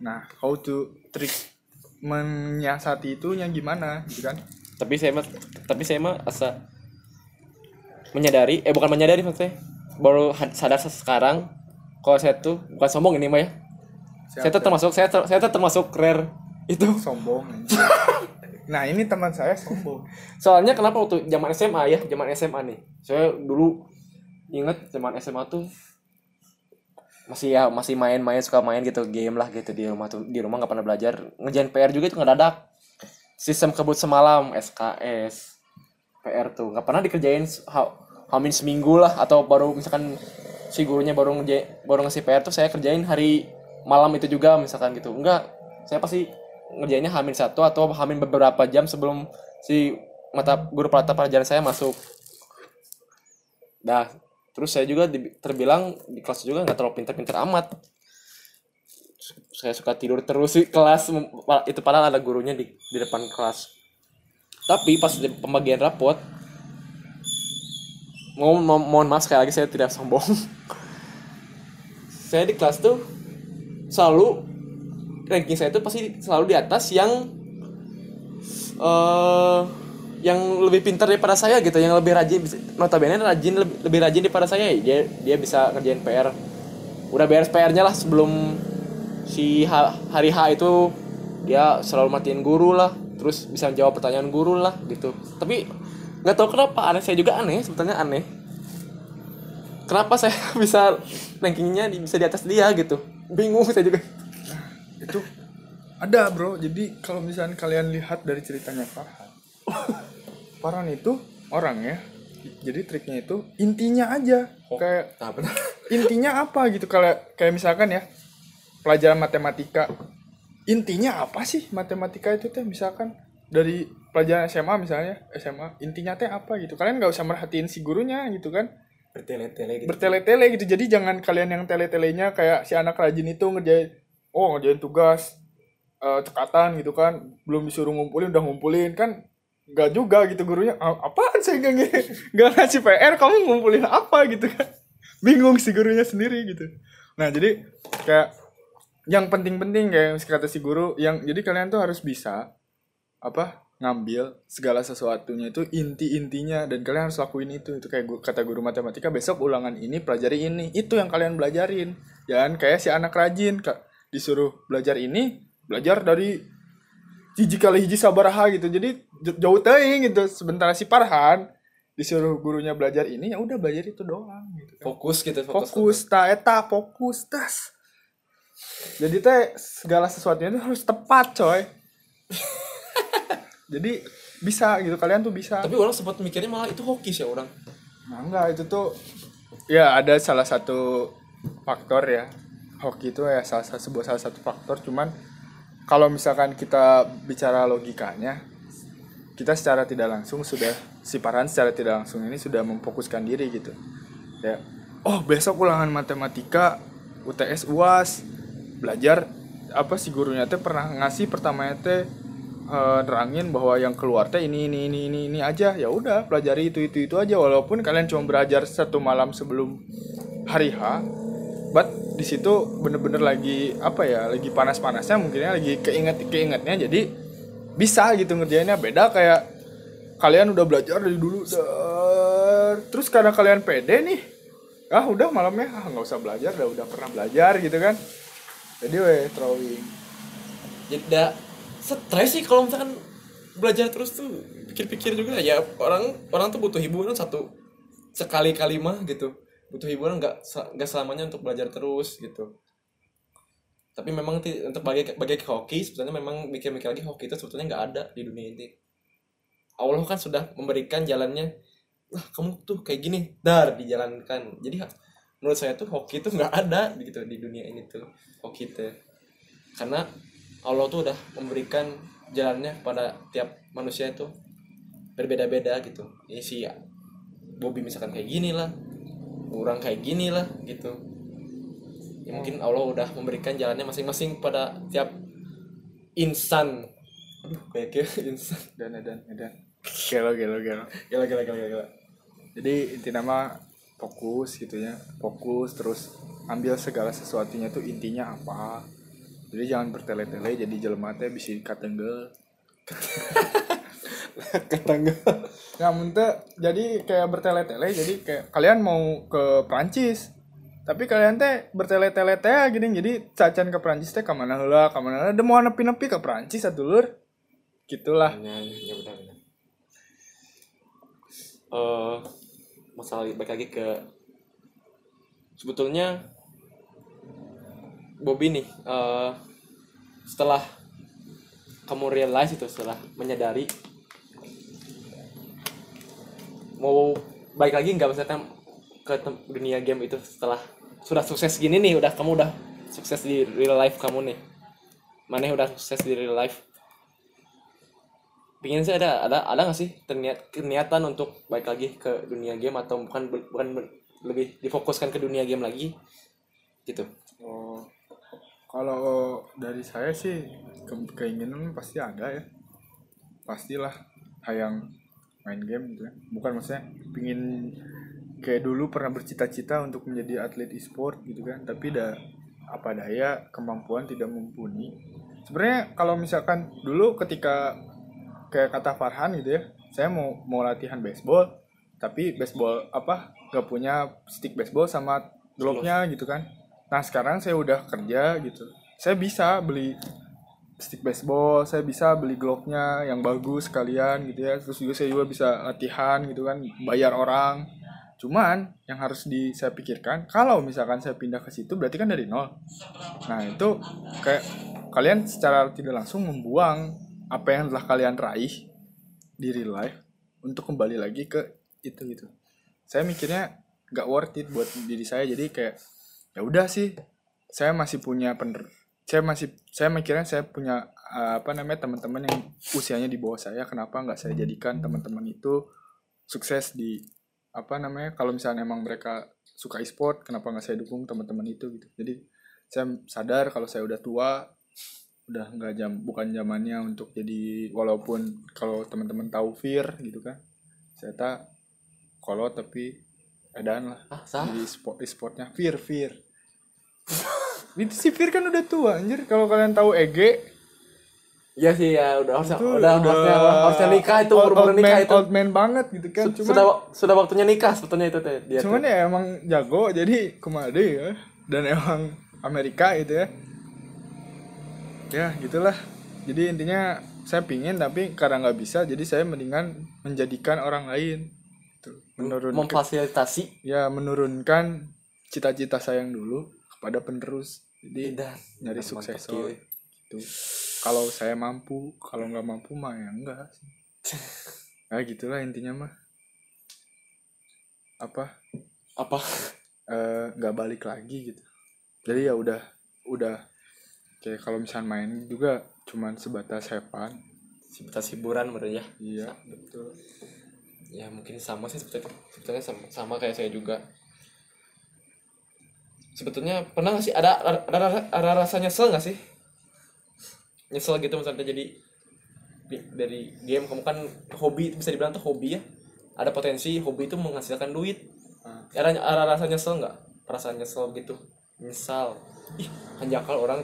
Nah how to trick menyiasati itu yang gimana? Gitu kan tapi saya mah tapi saya mah asa menyadari eh bukan menyadari maksudnya baru sadar sekarang kalau saya tuh bukan sombong ini mah ya. Saya tuh termasuk saya ter- saya tuh termasuk rare itu. Sombong nah ini teman saya sombong. Soalnya kenapa waktu zaman SMA ya zaman SMA nih. Saya dulu inget zaman SMA tuh masih ya masih main-main suka main gitu game lah gitu di rumah tuh di rumah nggak pernah belajar. Ngerjain PR juga itu ngedadak sistem kebut semalam SKS PR tuh. Nggak pernah dikerjain ha- hamin seminggu lah atau baru misalkan si gurunya baru ngerjain baru ngasih PR tuh saya kerjain hari malam itu juga misalkan gitu. Enggak saya pasti ngerjainnya hamin satu atau hamin beberapa jam sebelum si mata guru mata pelajaran saya masuk. Dah terus saya juga terbilang di kelas juga nggak terlalu pintar-pintar amat saya suka tidur terus di kelas itu padahal ada gurunya di di depan kelas. Tapi pas di pembagian rapot mau mo- mohon maaf sekali lagi saya tidak sombong. [LAUGHS] Saya di kelas tuh selalu ranking saya itu pasti selalu di atas yang eh yang lebih pintar daripada saya gitu yang lebih rajin notabene rajin lebih, lebih rajin daripada saya. Dia dia bisa ngerjain PR udah beres PR-nya lah sebelum si hari H itu dia selalu matiin guru lah terus bisa jawab pertanyaan guru lah gitu. Tapi nggak tahu kenapa aneh saya juga aneh sebetulnya aneh. Kenapa saya [LAUGHS] bisa rankingnya bisa di atas dia gitu? Bingung saya juga. Itu ada bro. Jadi kalau misalnya kalian lihat dari ceritanya Farhan [LAUGHS] Farhan itu orang ya. Jadi triknya itu intinya aja. Kayak nah [LAUGHS] intinya apa gitu. Kalau kayak misalkan ya pelajaran matematika. Intinya apa sih matematika itu teh? Misalkan dari pelajaran SMA misalnya SMA intinya teh apa gitu? Kalian nggak usah merhatiin si gurunya gitu kan? Bertele-tele gitu. Bertele-tele gitu. Jadi jangan kalian yang tele-telenya kayak si anak rajin itu ngerjain oh ngerjain tugas eh, cekatan gitu kan. Belum disuruh ngumpulin udah ngumpulin kan. Nggak juga gitu gurunya. "Ah, apaan saya nggak [LAUGHS] nggak ngasih PR kamu ngumpulin apa gitu kan? Bingung si gurunya sendiri gitu. Nah jadi kayak yang penting-penting kayak kata si guru yang jadi kalian tuh harus bisa apa ngambil segala sesuatunya itu inti-intinya dan kalian harus lakuin itu. Itu kayak gu- kata guru matematika besok ulangan ini pelajari ini. Itu yang kalian belajarin. Jangan kayak si anak rajin Kak, disuruh belajar ini belajar dari hiji kali hiji sabaraha gitu. Jadi jauh teuing gitu. Sebentar si Parhan disuruh gurunya belajar ini ya udah belajar itu doang gitu. Kan. fokus gitu fokus ta eta fokus tas jadi teh segala sesuatunya itu harus tepat coy. [LAUGHS] Jadi bisa gitu kalian tuh bisa. Tapi orang sempat mikirnya malah itu hoki sih orang. Nah enggak itu tuh ya ada salah satu faktor ya. Hoki itu ya salah satu sebuah salah satu faktor. Cuman kalau misalkan kita bicara logikanya kita secara tidak langsung sudah si Parhan secara tidak langsung ini sudah memfokuskan diri gitu. Ya oh besok ulangan matematika UTS UAS belajar apa si gurunya teh pernah ngasih pertamanya teh eh, nerangin bahwa yang keluar teh ini ini ini ini ini aja. Ya udah pelajari itu itu itu aja. Walaupun kalian cuma belajar satu malam sebelum hari H but di situ bener-bener lagi apa ya lagi panas-panasnya mungkinnya lagi keinget keingetnya. Jadi bisa gitu ngerjainnya. Beda kayak kalian udah belajar dari dulu dar. terus karena kalian pede nih ah udah malamnya ah nggak usah belajar udah udah pernah belajar gitu kan jadi weh throwing. Jadi tidak stres sih kalau misalkan belajar terus tuh pikir-pikir juga. Ya orang orang tuh butuh hiburan satu sekali kali mah gitu. Butuh hiburan nggak nggak selamanya untuk belajar terus gitu. Tapi memang untuk bagi bagi hoki sebetulnya memang mikir-mikir lagi hoki itu sebetulnya nggak ada di dunia ini. Allah kan sudah memberikan jalannya. Wah kamu tuh kayak gini dar dijalankan. Jadi menurut saya tuh hoki itu nggak ada gitu di dunia ini tuh hoki itu karena Allah tuh udah memberikan jalannya pada tiap manusia itu berbeda-beda gitu. Ini si Bobby misalkan kayak gini lah orang kayak gini lah gitu. Ya mungkin Allah udah memberikan jalannya masing-masing pada tiap insan. Aduh kayak kayak [LAUGHS] instan dan dan dan. Gelo gelo gelo. Gila gila gila gila jadi inti nama fokus gitu ya fokus terus ambil segala sesuatunya tuh intinya apa. Jadi jangan bertele-tele jadi jelema teh bisa [LAUGHS] katenggel. Ketangga nggak muntah jadi kayak bertele-tele jadi kayak kalian mau ke Prancis tapi kalian teh bertele-tele teh gini jadi cacan ke Prancis teh ke mana lah ke mana lah. Mau nepi-nepi ke Prancis satu lur. Gitulah. Ya, ya benar benar. Eh, masalah balik lagi ke sebetulnya Bobby nih eh, setelah kamu realize itu setelah menyadari mau baik lagi nggak misalnya ke dunia game itu setelah sudah sukses gini nih udah kamu udah sukses di real life kamu nih. Mana udah sukses di real life pingin sih ada ada ada nggak sih terniat niatan untuk baik lagi ke dunia game atau bukan bukan lebih difokuskan ke dunia game lagi gitu Oh, kalau dari saya sih ke- keinginan pasti ada ya. Pastilah hayang main game gitu ya. Bukan maksudnya pingin kayak dulu pernah bercita-cita untuk menjadi atlet e-sport gitu kan, tapi dah apa daya kemampuan tidak mumpuni. Sebenarnya kalau misalkan dulu ketika kayak kata Farhan gitu ya, saya mau mau latihan baseball, tapi baseball apa nggak punya stick baseball sama glove-nya gitu kan. Nah sekarang saya udah kerja gitu, saya bisa beli stick baseball, saya bisa beli glove-nya yang bagus sekalian gitu ya. Terus juga saya juga bisa latihan gitu kan, bayar orang. Cuman yang harus di saya pikirkan, kalau misalkan saya pindah ke situ berarti kan dari nol. Nah itu kayak kalian secara tidak langsung membuang apa yang telah kalian raih di real life untuk kembali lagi ke itu gitu. Saya mikirnya nggak worth it buat diri saya jadi kayak ya udah sih saya masih punya pener saya masih saya mikirnya saya punya uh, apa namanya teman-teman yang usianya di bawah saya kenapa nggak saya jadikan teman-teman itu sukses di apa namanya kalau misalnya emang mereka suka e-sport kenapa nggak saya dukung teman-teman itu gitu jadi saya sadar kalau saya udah tua udah nggak jam bukan zamannya untuk jadi walaupun kalau teman-teman tahu fear gitu kan saya tak kalau tapi edan lah. Ah sah. Jadi sport e-sportnya. Fear fear itu si fear kan udah tua anjir. Kalau kalian tahu EG Iya sih ya udah harusnya itu udah, harusnya harusnya nikah itu old, umur old nikah man, itu. old man banget gitu kan. Su- cuman sudah sudah waktunya nikah sebetulnya itu teh dia cuman tuh. ya emang jago jadi kemade ya. Dan emang Amerika gitu ya ya gitulah. Jadi intinya saya pingin tapi karena nggak bisa jadi saya mendingan menjadikan orang lain. Menurun memfasilitasi. Ya menurunkan cita-cita saya yang dulu kepada penerus. Jadi nyari suksesor gitu. Kalau saya mampu kalau nggak mampu mah ya enggak sih. Nah [LAUGHS] gitulah intinya mah. Apa? Apa? Eh, nggak balik lagi gitu. Jadi ya udah udah kayak kalau misalnya main juga cuman sebatas fun. Sebatas hiburan menurut ya? Iya. Betul. Ya mungkin sama sih sebetulnya sebetulnya sama, sama kayak saya juga. Sebetulnya pernah nggak sih ada ada, ada, ada rasa nyesel nggak sih? Nyesel gitu misalnya jadi di- dari game kamu kan hobi bisa dibilang tuh hobi ya. Ada potensi hobi itu menghasilkan duit. Ah. ada ada rasa nyesel nggak? Perasaan nyesel gitu misal ih kan jakal orang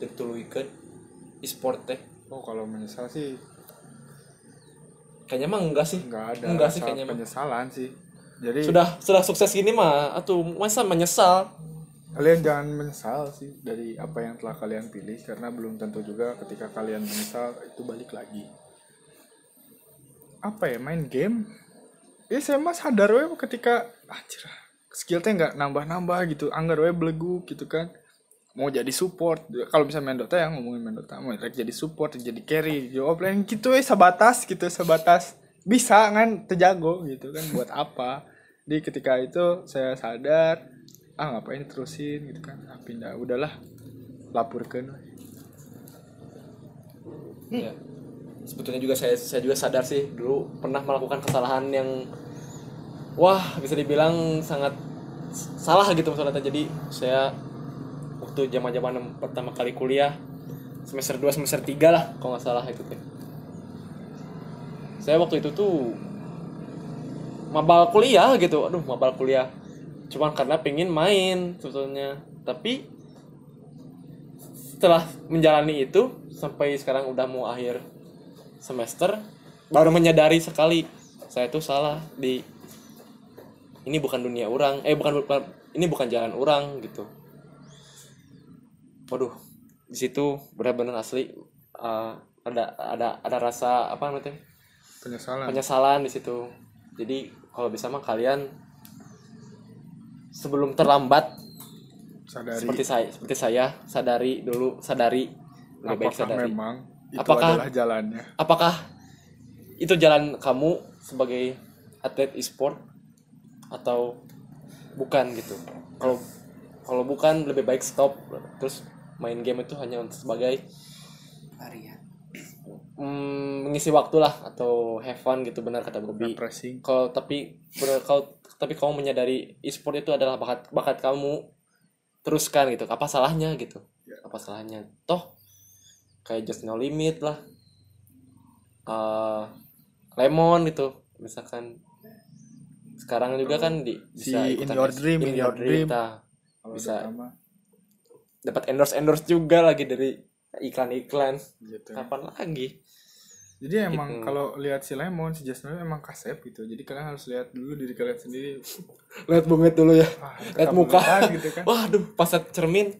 tertuluikan e-sport teh. Oh kalau menyesal sih kayaknya mah enggak sih. nggak ada enggak sih kayaknya mah. penyesalan sih. Jadi sudah sudah sukses gini mah atuh masa menyesal? kalian jangan menyesal sih dari apa yang telah kalian pilih karena belum tentu juga ketika kalian menyesal itu balik lagi. Apa ya main game? Ya saya mah sadar we ketika anjir skillnya nggak nambah-nambah gitu anggar we belegu gitu kan. Mau jadi support kalau bisa main Dota ya ngomongin main Dota mau jadi support jadi carry jawab lain gitu we sebatas gitu sebatas bisa kan terjago gitu kan buat apa. Di ketika itu saya sadar ah ngapain terusin gitu kan ah pindah udahlah laporkan ya sebetulnya juga saya saya juga sadar sih dulu pernah melakukan kesalahan yang wah bisa dibilang sangat salah gitu misalnya jadi saya waktu zaman zaman pertama kali kuliah semester 2 semester 3 lah kalau nggak salah itu teh. Saya waktu itu tuh mabal kuliah gitu. Aduh mabal kuliah. Cuman karena pengen main sebetulnya. Tapi setelah menjalani itu sampai sekarang udah mau akhir semester baru menyadari sekali saya tuh salah di ini bukan dunia orang eh bukan, bukan ini bukan jalan orang gitu. Waduh di situ benar-benar asli uh, ada ada ada rasa apa namanya penyesalan. Penyesalan di situ. Jadi kalau bisa mah kalian sebelum terlambat sadari. seperti saya seperti saya sadari dulu sadari. Lebih baik apakah sadari. memang itu Apakah- adalah jalannya? apakah itu jalan kamu sebagai atlet e-sport atau bukan gitu. Kalau kalau bukan lebih baik stop. Terus main game itu hanya untuk sebagai Varian. mm, mengisi waktu lah atau have fun gitu benar kata Bobby. Kalau tapi benar kalau tapi kamu menyadari e-sport itu adalah bakat bakat kamu teruskan gitu. Apa salahnya gitu? Ya. apa salahnya? Toh kayak just no limit lah. Eh, lemon gitu misalkan sekarang juga kan di Si bisa In Your Dream, in, your dream. Kalau bisa. pertama, dapat endorse endorse juga lagi dari iklan-iklan. Gitu. Kapan lagi? Jadi emang Gitu. kalau lihat si Lemon si Jasmine emang kasep gitu. Jadi kalian harus lihat dulu diri kalian sendiri. [LAUGHS] Lihat bunget dulu ya. Wah, lihat muka. gitu kan. [LAUGHS] Waduh pasat cermin.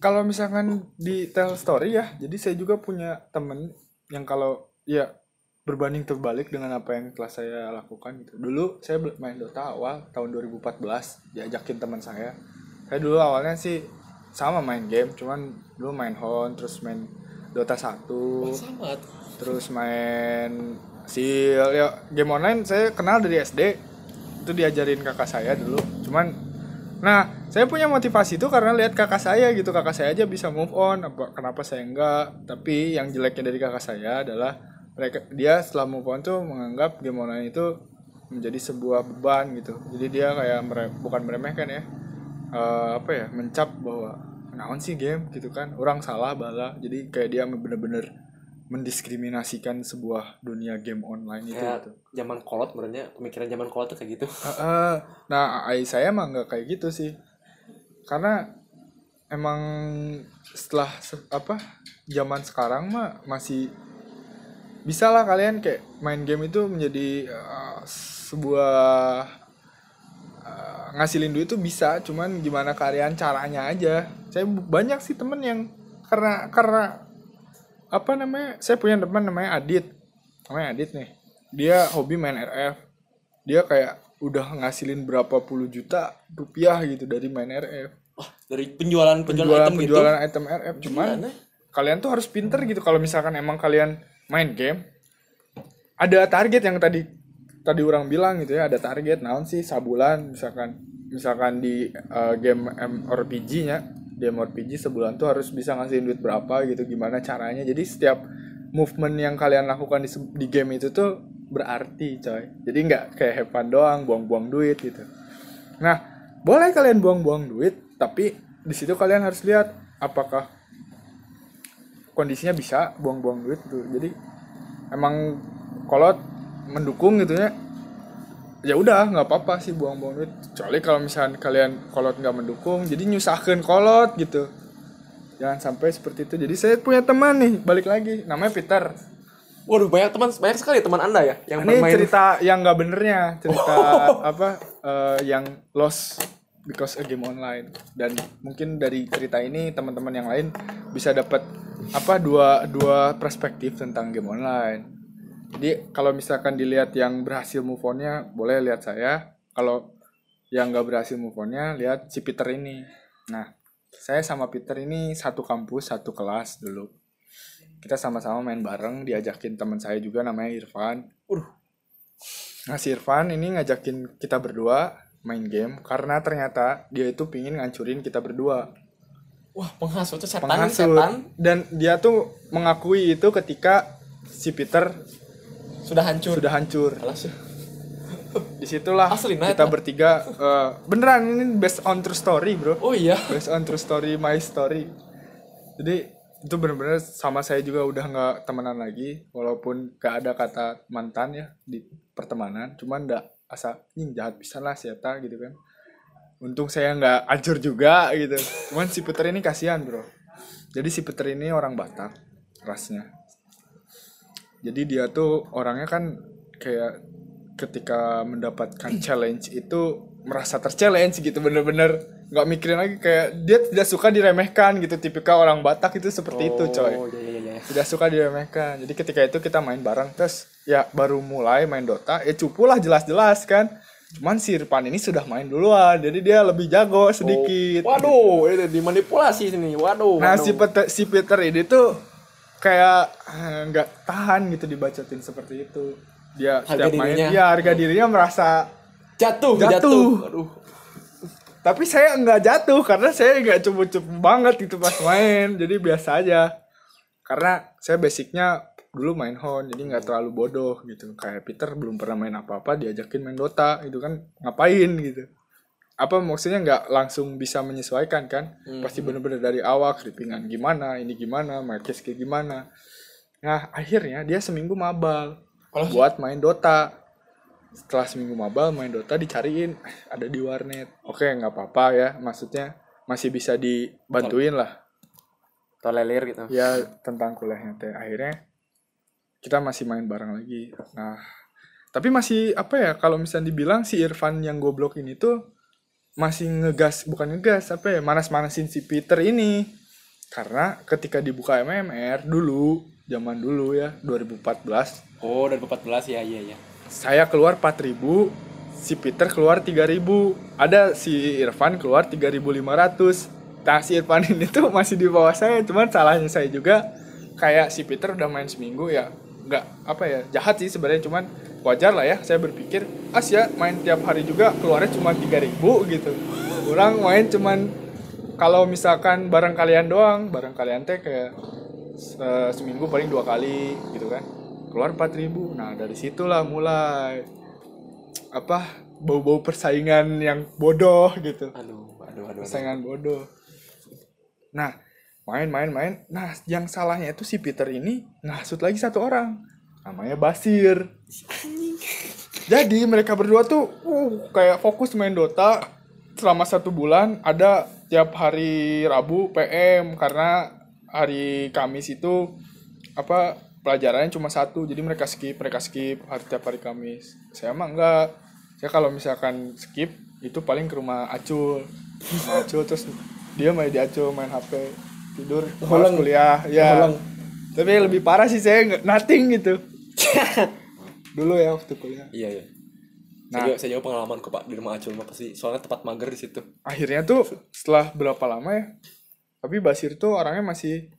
Kalau misalkan di tell story ya jadi saya juga punya temen yang kalau ya berbanding terbalik dengan apa yang telah saya lakukan gitu. Dulu saya main Dota awal tahun 2014 diajakin teman saya. Saya dulu awalnya sih sama main game cuman dulu main Hon terus main Dota 1 sama. terus main si ya game online saya kenal dari SD itu diajarin kakak saya dulu. Cuman nah saya punya motivasi itu karena lihat kakak saya gitu. Kakak saya aja bisa move on. Apa kenapa saya enggak? Tapi yang jeleknya dari kakak saya adalah mereka dia setelah move on tuh menganggap game online itu menjadi sebuah beban gitu. Jadi dia kayak mere- bukan meremehkan ya eh, apa ya mencap bahwa naon sih game? gitu kan. Orang salah bala. Jadi kayak dia bener-bener mendiskriminasikan sebuah dunia game online itu gitu. zaman kolot sebenarnya pemikiran zaman kolot tuh kayak gitu. Eh, eh, nah, ai saya mah nggak kayak gitu sih. Karena emang setelah se- apa zaman sekarang mah masih bisa lah kalian kayak main game itu menjadi eh, sebuah eh, ngasilin duit itu bisa, cuman gimana kalian caranya aja. Saya banyak sih temen yang karena karena apa namanya? Saya punya teman namanya Adit. Namanya Adit nih. Dia hobi main RF dia kayak udah ngasilin berapa puluh juta rupiah gitu dari main RF wah dari penjualan penjualan, penjualan item penjualan gitu item RF cuman Gimana? kalian tuh harus pinter gitu kalau misalkan emang kalian main game ada target yang tadi tadi orang bilang gitu ya ada target naon sih sabulan misalkan misalkan di uh, game MRPG nya di MRPG sebulan tuh harus bisa ngasihin duit berapa gitu gimana caranya. Jadi setiap movement yang kalian lakukan di, di game itu tuh berarti coy. Jadi nggak kayak fun doang buang-buang duit gitu. Nah boleh kalian buang-buang duit tapi di situ kalian harus lihat apakah kondisinya bisa buang-buang duit tuh jadi emang kolot mendukung gitu ya ya udah nggak apa-apa sih buang-buang duit. Kecuali kalau misalnya kalian kolot nggak mendukung jadi nyusahkan kolot gitu. Jangan sampai seperti itu. Jadi saya punya teman nih balik lagi. Namanya Peter. Waduh banyak teman banyak sekali teman anda ya yang ini bermain. cerita yang nggak benernya. Cerita [LAUGHS] apa eh, yang lost because a game online. Dan mungkin dari cerita ini teman-teman yang lain bisa dapat apa dua dua perspektif tentang game online. Jadi kalau misalkan dilihat yang berhasil move onnya boleh lihat saya. Kalau yang nggak berhasil move onnya lihat si Peter ini. Nah saya sama Peter ini satu kampus satu kelas dulu. Kita sama-sama main bareng diajakin teman saya juga namanya Irfan. Waduh. Nah si Irfan ini ngajakin kita berdua main game karena ternyata dia itu pingin ngancurin kita berdua wah penghasut itu setan penghasut. setan. Dan dia tuh mengakui itu ketika si Peter sudah hancur. sudah hancur. Alas, di situlah Asli, nah, kita eta. bertiga eh, beneran ini based on true story bro. Oh iya. Based on true story my story. Jadi itu bener-bener sama saya juga udah nggak temenan lagi walaupun gak ada kata mantan ya di pertemanan. Cuman nggak asa ini jahat bisa lah siapa gitu kan untung saya nggak hancur juga gitu. Cuman si Peter ini kasihan bro. Jadi si Peter ini orang Batak rasnya. Jadi dia tuh orangnya kan kayak ketika mendapatkan challenge itu merasa terchallenge gitu bener-bener. Nggak mikirin lagi kayak dia tidak suka diremehkan gitu. Tipikal orang Batak itu seperti itu coy. Oh, iya iya iya. tidak suka diremehkan. Jadi ketika itu kita main bareng terus ya baru mulai main Dota ya cupu lah jelas-jelas kan cuman si Irfan ini sudah main duluan jadi dia lebih jago sedikit Waduh, ini dimanipulasi sini. Waduh. nah waduh. si Peter, si Peter ini tuh kayak eh, nggak tahan gitu dibacotin seperti itu dia Harga setiap main dirinya. dia harga dirinya merasa jatuh, Jatuh. jatuh. Aduh. tapi saya nggak jatuh karena saya nggak cupu-cupu banget gitu pas main jadi biasa aja karena saya basicnya dulu main hon jadi nggak terlalu bodoh gitu. Kayak Peter belum pernah main apa-apa diajakin main Dota itu kan. Ngapain gitu? Apa maksudnya nggak langsung bisa menyesuaikan kan? Pasti bener-bener dari awal keripingan gimana ini gimana markes kayak gimana. Nah akhirnya dia seminggu mabal Kalau buat main Dota. Setelah seminggu mabal main Dota dicariin "Eh, [LAUGHS] ada di warnet. Oke nggak apa-apa ya maksudnya masih bisa dibantuin lah. Tolelir gitu. ya tentang kuliahnya teh. Akhirnya kita masih main bareng lagi. Nah tapi masih apa ya kalau misalnya dibilang si Irfan yang goblok ini tuh masih ngegas bukan ngegas apa ya manas-manasin si Peter ini. Karena ketika dibuka MMR dulu zaman dulu ya 2014 Oh, dari 14 ya, iya iya. saya keluar 4000 si Peter keluar 3000 ada si Irfan keluar 3500 nah si Irfan [LAUGHS] ini tuh masih di bawah saya cuman salahnya saya juga. Kayak si Peter udah main seminggu ya nggak apa ya jahat sih sebenarnya cuman wajar lah ya saya berpikir as ya main tiap hari juga keluarnya cuma 3000 gitu orang main cuman kalau misalkan bareng kalian doang bareng kalian teh kayak se- seminggu paling dua kali gitu kan keluar 4000 nah dari situlah mulai apa bau-bau persaingan yang bodoh gitu Aduh, aduh, aduh. aduh. persaingan bodoh nah main main main. Nah yang salahnya itu si Peter ini ngasut lagi satu orang. Namanya Basir. Jadi mereka berdua tuh uh, kayak fokus main Dota. Selama satu bulan ada tiap hari Rabu PM karena hari Kamis itu apa pelajarannya cuma satu. Jadi mereka skip mereka skip hari tiap hari Kamis. Saya mah enggak. Saya kalau misalkan skip itu paling ke rumah Acul. Acul terus dia main di Acul main HP tidur malas Holeng. kuliah ya Holeng. tapi lebih parah sih saya nggak nothing gitu [LAUGHS] dulu ya waktu kuliah Iya iya. Nah. Saya, juga, saya juga pengalaman kok Pak di rumah Acul mah pasti soalnya tempat mager di situ. akhirnya tuh setelah berapa lama ya tapi Basir tuh orangnya masih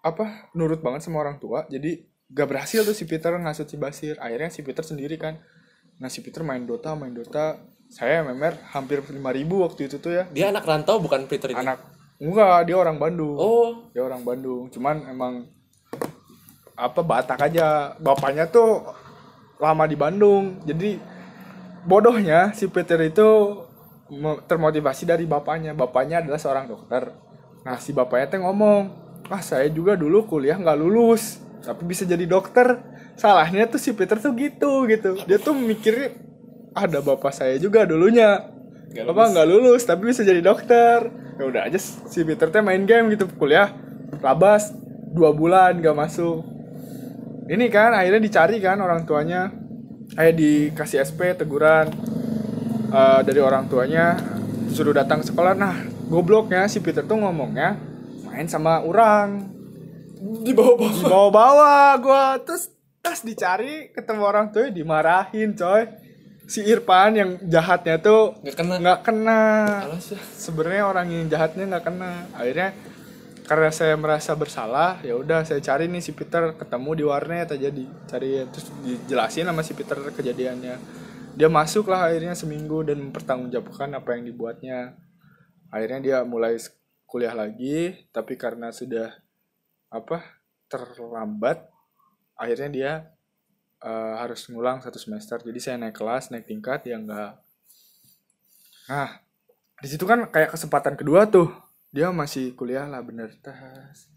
apa nurut banget sama orang tua jadi gak berhasil tuh si Peter ngasut si Basir akhirnya si Peter sendiri kan nah si Peter main Dota main Dota saya MMR hampir 5000 waktu itu tuh ya Dia anak rantau bukan Peter ini. anak enggak dia orang Bandung. Oh, dia orang Bandung. Cuman emang apa Batak aja. Bapaknya tuh lama di Bandung. Jadi bodohnya si Peter itu mo- termotivasi dari bapaknya. Bapaknya adalah seorang dokter. Nah si bapaknya teh ngomong ah saya juga dulu kuliah nggak lulus tapi bisa jadi dokter. Salahnya tuh si Peter tuh gitu gitu. Dia tuh mikirnya ada bapak saya juga dulunya Nggak bapak nggak lulus tapi bisa jadi dokter. Ya udah aja si Peter teh main game gitu kuliah. Labas dua bulan gak masuk. Ini kan akhirnya dicari kan orang tuanya. Kayak dikasih SP teguran eh, dari orang tuanya. Suruh datang sekolah. Nah gobloknya si Peter tuh ngomongnya main sama orang. Di bawah-bawah. dibawa-bawa gua. Terus tas dicari ketemu orang tuanya dimarahin coy si Irfan yang jahatnya tuh Nggak kena. nggak kena ya. sebenarnya orang yang jahatnya nggak kena akhirnya karena saya merasa bersalah ya udah saya cari nih si Peter ketemu di warnet aja dicari terus dijelasin sama si Peter kejadiannya dia masuk lah akhirnya seminggu dan mempertanggungjawabkan apa yang dibuatnya akhirnya dia mulai kuliah lagi tapi karena sudah apa terlambat akhirnya dia eh, harus ngulang satu semester. Jadi saya naik kelas naik tingkat ya enggak nah di situ kan kayak kesempatan kedua tuh. Dia masih kuliah lah bener. Tas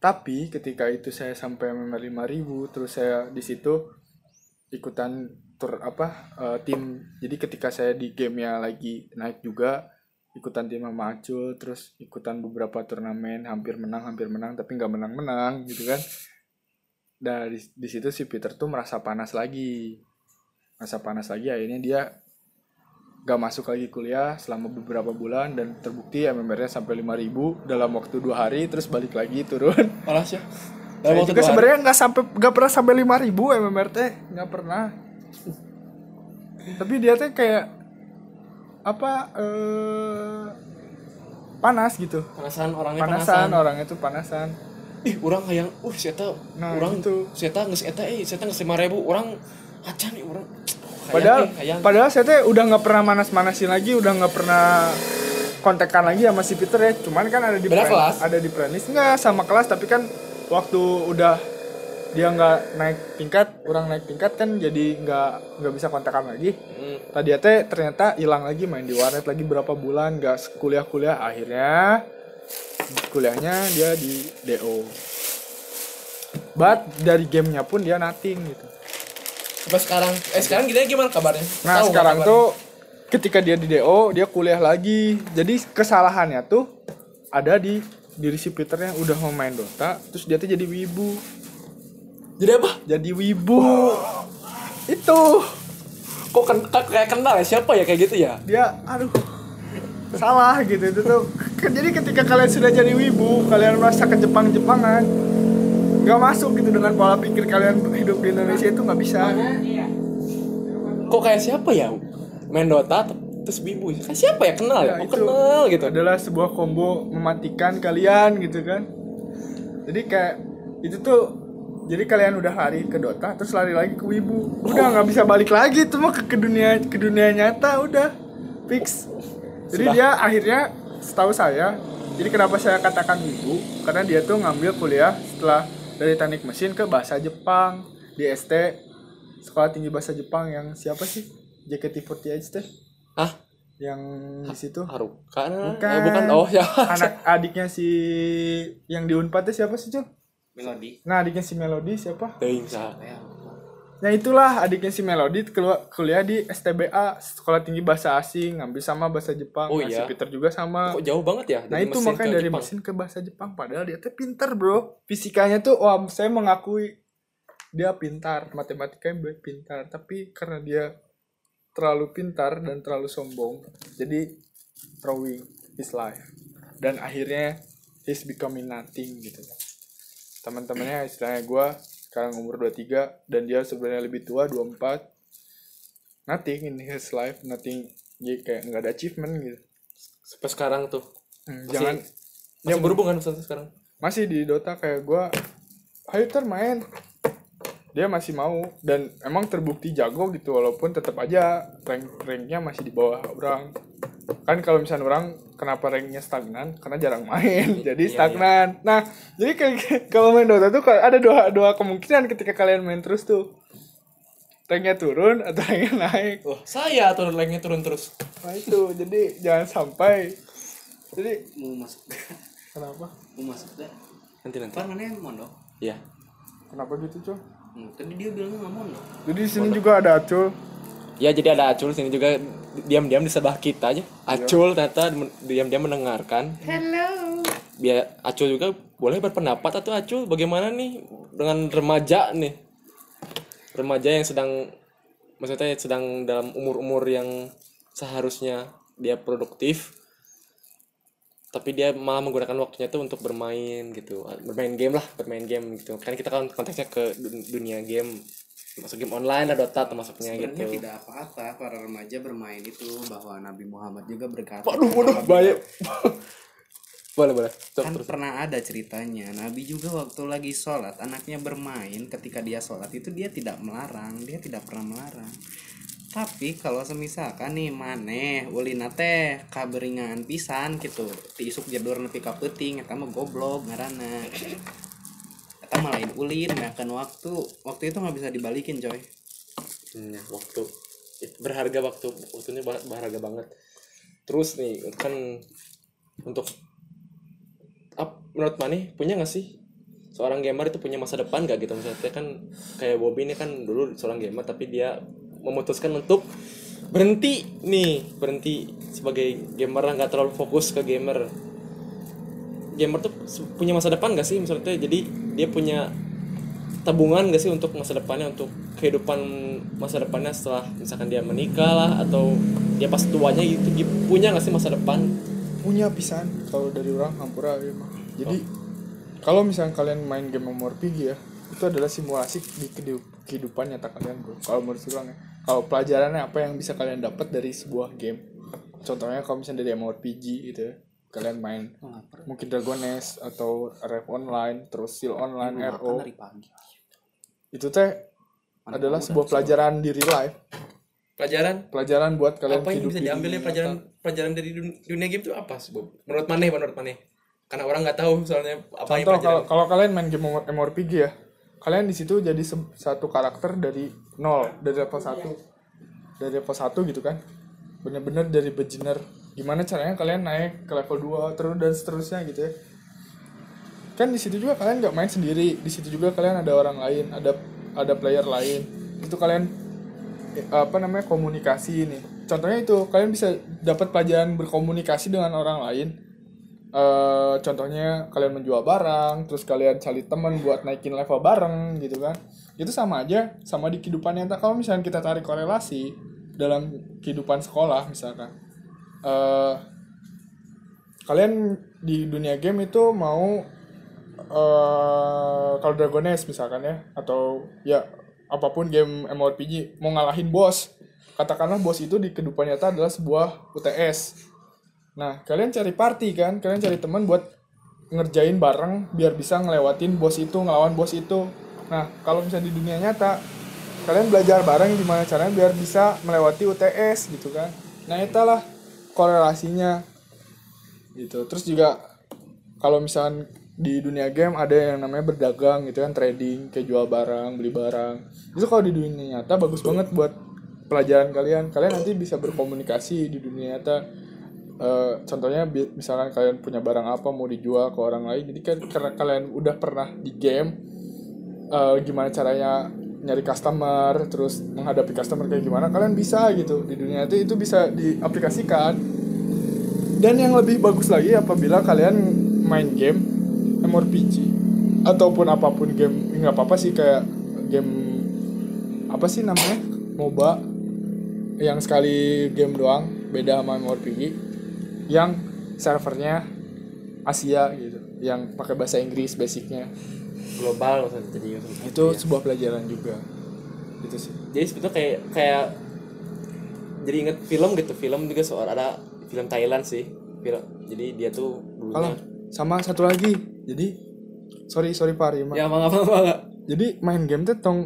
tapi ketika itu saya sampai MMR 5000 terus saya di situ ikutan tur apa eh, tim. Jadi ketika saya di gamenya lagi naik juga ikutan tim sama Acul terus ikutan beberapa turnamen hampir menang hampir menang tapi nggak menang menang gitu kan dari di situ si Peter tuh merasa panas lagi. Merasa panas lagi akhirnya dia gak masuk lagi kuliah selama beberapa bulan dan terbukti MMR-nya sampai 5000 dalam waktu dua hari terus balik lagi turun. [LAUGHS] Panas ya. saya juga sebenarnya nggak sampai nggak pernah sampai 5000 MMR teh nggak pernah. Tapi dia teh kayak apa eh panas gitu. Panasan orangnya panasan, panasan. orangnya tuh panasan Ih, orang kayak uh sieta Nah, orang gitu. sieta geus eta eh sieta geus 5000 orang acan nih orang. Hayang, padahal eh, hayang. padahal saya teh udah nggak pernah manas-manasin lagi udah nggak pernah kontekan lagi sama si Peter ya cuman kan ada di Beda plan- kelas? ada di playlist nggak sama kelas tapi kan waktu udah dia nggak naik tingkat orang naik tingkat kan jadi nggak nggak bisa kontekan lagi Hmm. tadi teh ternyata hilang lagi main di warnet lagi berapa bulan nggak kuliah kuliah akhirnya kuliahnya dia di do but dari gamenya pun dia nothing gitu Sampai sekarang eh sekarang kita gimana kabarnya? Nah nggak sekarang kabarnya? tuh ketika dia di DO dia kuliah lagi. Jadi kesalahannya tuh ada di diri si Peternya udah mau main Dota, terus dia tuh jadi wibu. jadi apa? Jadi wibu. Itu Kok ken kayak kenal ya siapa ya kayak gitu ya? dia aduh salah gitu itu tuh. [LAUGHS] Jadi ketika kalian sudah jadi wibu, kalian merasa ke Jepang-Jepangan nggak masuk gitu dengan pola pikir kalian hidup di Indonesia itu nggak bisa. Kok kayak siapa ya? Main Dota terus bibu. Kayak siapa ya kenal ya? Ya, Kok itu kenal gitu. adalah sebuah combo mematikan kalian gitu kan jadi kayak itu tuh jadi kalian udah lari ke Dota terus lari lagi ke Wibu udah nggak bisa balik lagi tuh mah ke, ke dunia ke dunia nyata udah fix jadi Sudah. dia akhirnya setahu saya jadi kenapa saya katakan Wibu karena dia tuh ngambil kuliah setelah dari teknik mesin ke bahasa Jepang di ST sekolah tinggi bahasa Jepang yang siapa sih JKT48 teh Hah? yang di situ Haruka? Bukan. Eh, bukan. Oh ya. anak [LAUGHS] adiknya si yang di Unpad itu siapa sih Cul? melodi Nah adiknya si Melody siapa? Teuing Nah itulah adiknya si Melody keluar kuliah di STBA Sekolah Tinggi Bahasa Asing ngambil sama bahasa Jepang. Oh, Nah, si iya. Peter juga sama. Kok jauh banget ya? Nah itu makanya dari Jepang? mesin ke bahasa Jepang padahal dia tuh pinter bro. Fisikanya tuh wah saya mengakui dia pintar matematikanya pintar tapi karena dia terlalu pintar dan terlalu sombong jadi throwing his life dan akhirnya he's becoming nothing gitu teman-temannya istilahnya gue sekarang umur 23 dan dia sebenarnya lebih tua 24 nothing in his life nothing jadi kayak nggak ada achievement gitu Sampai sekarang tuh. Hmm, Masih- jangan Masih berhubungan sampai sekarang. masih di Dota kayak gua ayo ter main dia masih mau. Dan emang terbukti jago gitu walaupun tetap aja rank ranknya masih di bawah orang. Kan kalau misalnya orang kenapa ranknya stagnan? Karena jarang main [LAUGHS] jadi Iya, stagnan. Nah jadi kayak kalau main Dota tuh ada dua dua kemungkinan ketika kalian main terus tuh. Ranknya turun atau ranknya naik. Wah, saya turun lagi turun terus. nah itu jadi jangan sampai. Jadi mau masuk. kenapa? Mau masuk dah Nanti nanti. kan mana yang mondok Iya. kenapa gitu cuy Hmm, tadi dia bilangnya nggak mondok jadi di sini juga ada acul Ya jadi ada Acul sini juga diam-diam di sebelah kita aja. Acul ternyata diam-diam mendengarkan. hello Biar Acul juga boleh berpendapat atau Acul bagaimana nih dengan remaja nih. Remaja yang sedang maksudnya sedang dalam umur-umur yang seharusnya dia produktif tapi dia malah menggunakan waktunya tuh untuk bermain gitu. Bermain game lah bermain game gitu. Kan kita kan konteksnya ke dun- dunia game. Masuk game online lah Dota termasuknya sebenarnya gitu. tidak apa-apa para remaja bermain itu. Bahwa Nabi Muhammad juga berkata Waduh, waduh, bahaya. [LAUGHS] boleh, boleh. Terus, kan terus. pernah ada ceritanya. Nabi juga waktu lagi sholat anaknya bermain ketika dia sholat itu dia tidak melarang dia tidak pernah melarang. Tapi kalau semisalkan nih maneh ulina teh kaberingan pisan gitu. Diisuk jedur nepi ka peuting eta mah goblok ngaranna. Eta mah lain ulin makan waktu. Waktu itu nggak bisa dibalikin coy. Hmm, ya, waktu berharga waktu. Waktunya ber- berharga banget. Terus nih kan untuk ap- menurut Maneh punya nggak sih? Seorang gamer itu punya masa depan gak gitu? Misalnya kan kayak Bobby ini kan dulu seorang gamer tapi dia memutuskan untuk berhenti nih berhenti sebagai gamer nggak terlalu fokus ke gamer. Gamer tuh punya masa depan gak sih? Misalnya jadi dia punya tabungan gak sih untuk masa depannya untuk kehidupan masa depannya setelah misalkan dia menikah lah atau dia pas tuanya itu dia punya gak sih masa depan punya pisan. Kalau dari orang hampura ya mah. Jadi kalau misalnya kalian main game MMORPG ya itu adalah simulasi di kehidup- kehidupan nyata kalian bro. Kalau menurut orang ya kalau pelajarannya apa yang bisa kalian dapat dari sebuah game? Contohnya kalau misalnya dari MMORPG gitu ya kalian main mungkin Dragon Nest atau RF Online terus Seal Online RO itu teh adalah sebuah pelajaran di real life pelajaran pelajaran buat kalian apa yang hidup bisa di diambil ya pelajaran pelajaran dari dun- dunia game itu apa sih Bob? menurut Maneh menurut Maneh karena orang nggak tahu soalnya apa Contoh kalau kalau kalian main game MMORPG ya, kalian di situ jadi se- satu karakter dari nol, dari level 1. Dari level 1 gitu kan. Bener-bener dari beginner. Gimana caranya kalian naik ke level 2 terus dan seterusnya gitu ya. Kan di situ juga kalian nggak main sendiri, di situ juga kalian ada orang lain, ada ada player lain. Itu kalian apa namanya komunikasi nih. Contohnya itu kalian bisa dapat pelajaran berkomunikasi dengan orang lain eh contohnya kalian menjual barang, terus kalian cari teman buat naikin level bareng gitu kan. Itu sama aja sama di kehidupan nyata. Kalau misalnya kita tarik korelasi dalam kehidupan sekolah misalkan. eh kalian di dunia game itu mau eh kalau Dragon Nest misalkan ya atau ya apa pun game MMORPG mau ngalahin bos. Katakanlah bos itu di kehidupan nyata adalah sebuah UTS. Nah, kalian cari party kan? Kalian cari teman buat ngerjain bareng biar bisa ngelewatin bos itu, ngelawan bos itu. Nah, kalau misalnya di dunia nyata, kalian belajar bareng gimana caranya biar bisa melewati UTS gitu kan. Nah, itulah korelasinya. Gitu. Terus juga kalau misalnya di dunia game ada yang namanya berdagang gitu kan, trading, kayak jual barang, beli barang. Itu kalau di dunia nyata bagus banget buat pelajaran kalian. Kalian nanti bisa berkomunikasi di dunia nyata Eh, contohnya misalkan kalian punya barang apa mau dijual ke orang lain jadi kan karena kalian udah pernah di game eh, gimana caranya nyari customer terus menghadapi customer kayak gimana kalian bisa gitu di dunia itu itu bisa diaplikasikan dan yang lebih bagus lagi apabila kalian main game MMORPG ataupun apa pun game nggak apa-apa sih kayak game apa sih namanya? MOBA. Yang sekali game doang beda sama MMORPG yang servernya Asia gitu yang pakai bahasa Inggris basicnya. Global jadi itu sebuah pelajaran juga. Itu sih. Jadi sebetulnya kayak kayak jadi inget film gitu. Film juga soal ada film Thailand sih. Film jadi dia tuh dulunya sama satu lagi. Jadi sorry sorry Pak Rima. Ya apa apa apa jadi main game tuh tong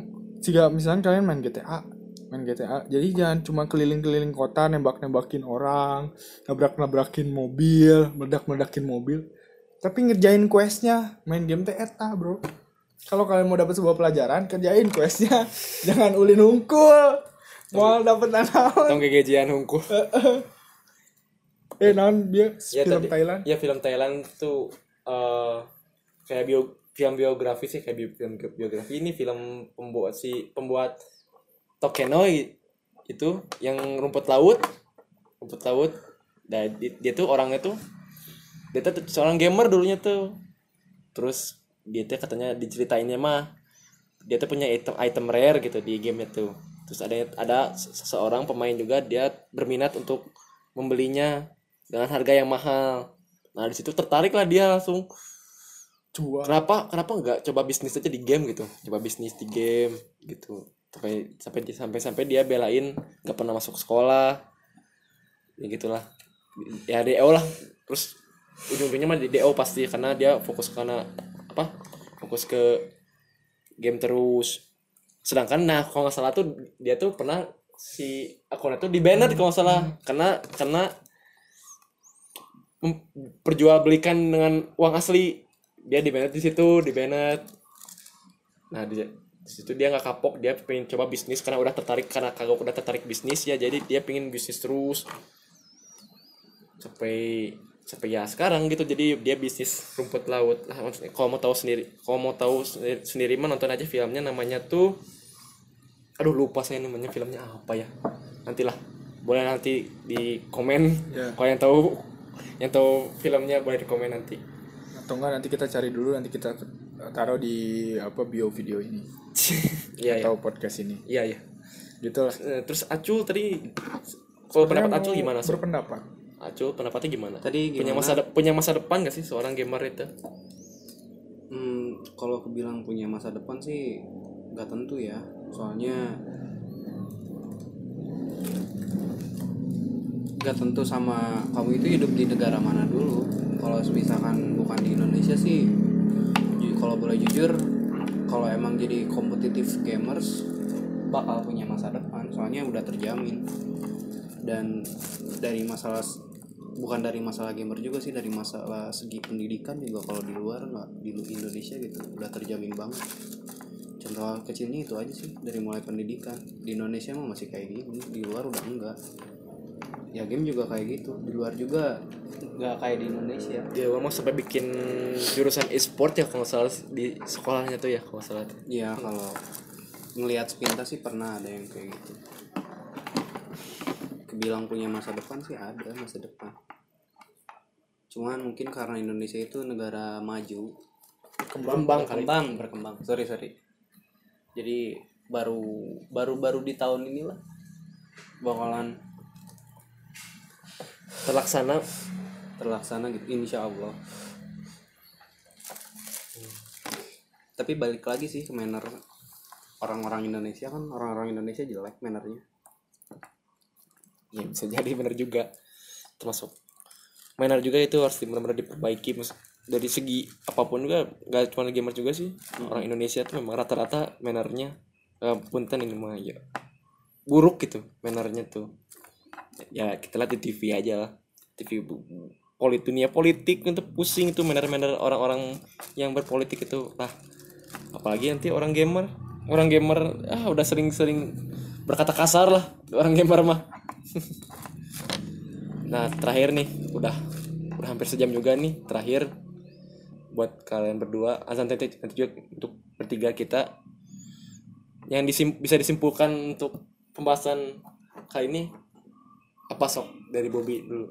jika misalnya kalian main GTA main GTA jadi jangan cuma keliling-keliling kota nembak-nembakin orang nabrak-nabrakin mobil meledak-meledakin mobil tapi ngerjain questnya. Main game teh eta bro. Kalau kalian mau dapat sebuah pelajaran kerjain questnya. [LAUGHS] Jangan ulin hungkul mau dapat nanaon tong kegejian hungkul eh naon? Dia ya film tadi- Thailand? Ya film Thailand tuh eh kayak bio film biografi sih kayak bio- film biografi. Ini film pembuat si pembuat Tokenoi itu yang rumput laut. Rumput laut. Nah, di- dia, tuh orangnya tuh dia tuh seorang gamer dulunya tuh. Terus dia tuh katanya diceritainnya mah dia tuh punya item item rare gitu di game itu terus ada ada se- seseorang pemain juga dia berminat untuk membelinya dengan harga yang mahal. Nah di situ tertarik lah dia langsung. Cuan kenapa kenapa nggak coba bisnis aja di game gitu? Coba bisnis di game gitu. Sampai sampai sampai sampai dia belain nggak pernah masuk sekolah. Ya gitulah. Ya DO lah. Terus ujung-ujungnya mah di DO pasti karena dia fokus karena apa fokus ke game terus. Sedangkan nah kalau nggak salah tuh dia tuh pernah si akunnya tuh di banner kalau nggak salah. Karena karena perjualbelikan dengan uang asli. Dia di banned di situ di banned nah di, di situ dia nggak kapok dia pengen coba bisnis karena udah tertarik karena kagak udah tertarik bisnis ya. Jadi dia pengen bisnis terus. Sampai sampai ya sekarang gitu. Jadi dia bisnis rumput laut. Lah kalau mau tahu sendiri kalau mau tahu sendiri, sendiri mah nonton aja filmnya. Namanya tuh aduh lupa saya namanya filmnya apa ya. Nantilah boleh nanti di komen. Ya. kalau yang tahu yang tahu filmnya boleh komen nanti? Atau enggak nanti kita cari dulu nanti kita taruh di apa bio video ini. [LAUGHS] Iya iya. Atau podcast ini. Iya iya. Gitu lah Eh, terus Acul tadi kalau pendapat Acul gimana sih berpendapat. Acul pendapatnya gimana? Tadi punya gimana? masa de- punya masa depan gak sih seorang gamer itu? Hmm, kalau aku bilang punya masa depan sih nggak tentu ya. Soalnya nggak tentu sama kamu itu hidup di negara mana dulu. Kalau misalkan bukan di Indonesia sih, kalau boleh jujur, kalau emang jadi kompetitif gamers bakal punya masa depan. Soalnya udah terjamin. Dan dari masalah bukan dari masalah gamer juga sih dari masalah segi pendidikan juga kalau di luar nggak di Indonesia gitu udah terjamin banget contoh kecilnya itu aja sih dari mulai pendidikan di Indonesia mah masih kayak gini di luar udah enggak ya game juga kayak gitu. Di luar juga nggak kayak di Indonesia. Dia ngomong sampai bikin jurusan e-sport ya kalau salah di sekolahnya tuh ya kalau salah. Ya kalau ngelihat sepintas sih pernah ada yang kayak gitu. Kebilang punya masa depan sih ada masa depan. Cuman mungkin karena Indonesia itu negara maju berkembang kali. berkembang berkembang. Sorry sorry. Jadi baru baru baru di tahun inilah bakalan terlaksana? Terlaksana gitu insya Allah tapi balik lagi sih ke manner orang-orang Indonesia kan orang-orang Indonesia jelek mannernya. Ya bisa jadi benar juga. Termasuk mainan juga itu harus benar-benar diperbaiki. Mas dari segi apa pun juga gak cuma gamer juga sih. Orang Indonesia tuh memang rata-rata mannernya eh, punten ini mah ya. Buruk gitu mannernya tuh ya kita lihat di TV aja lah. TV polit dunia politik untuk pusing itu manner-manner orang-orang yang berpolitik itu. Lah apalagi nanti orang gamer. Orang gamer ah udah sering-sering berkata kasar lah orang gamer mah. [LAUGHS] Nah terakhir nih udah udah hampir sejam juga nih terakhir buat kalian berdua azan nanti juga untuk bertiga kita yang disim, bisa disimpulkan untuk pembahasan kali ini apa sok? Dari Bobby dulu.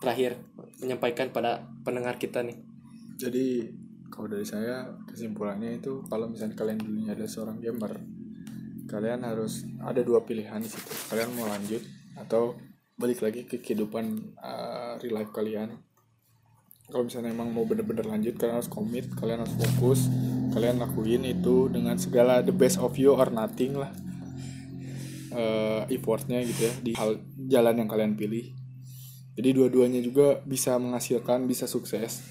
Terakhir menyampaikan pada pendengar kita nih. Jadi kalau dari saya kesimpulannya itu kalau misalnya kalian dulunya adalah seorang gamer kalian harus ada dua pilihan di situ. Kalian mau lanjut atau balik lagi ke kehidupan uh, real life kalian. Kalau misalnya emang mau bener-bener lanjut kalian harus komit kalian harus fokus kalian lakuin itu dengan segala the best of you or nothing lah eh, effortnya gitu ya di hal jalan yang kalian pilih. Jadi dua-duanya juga bisa menghasilkan bisa sukses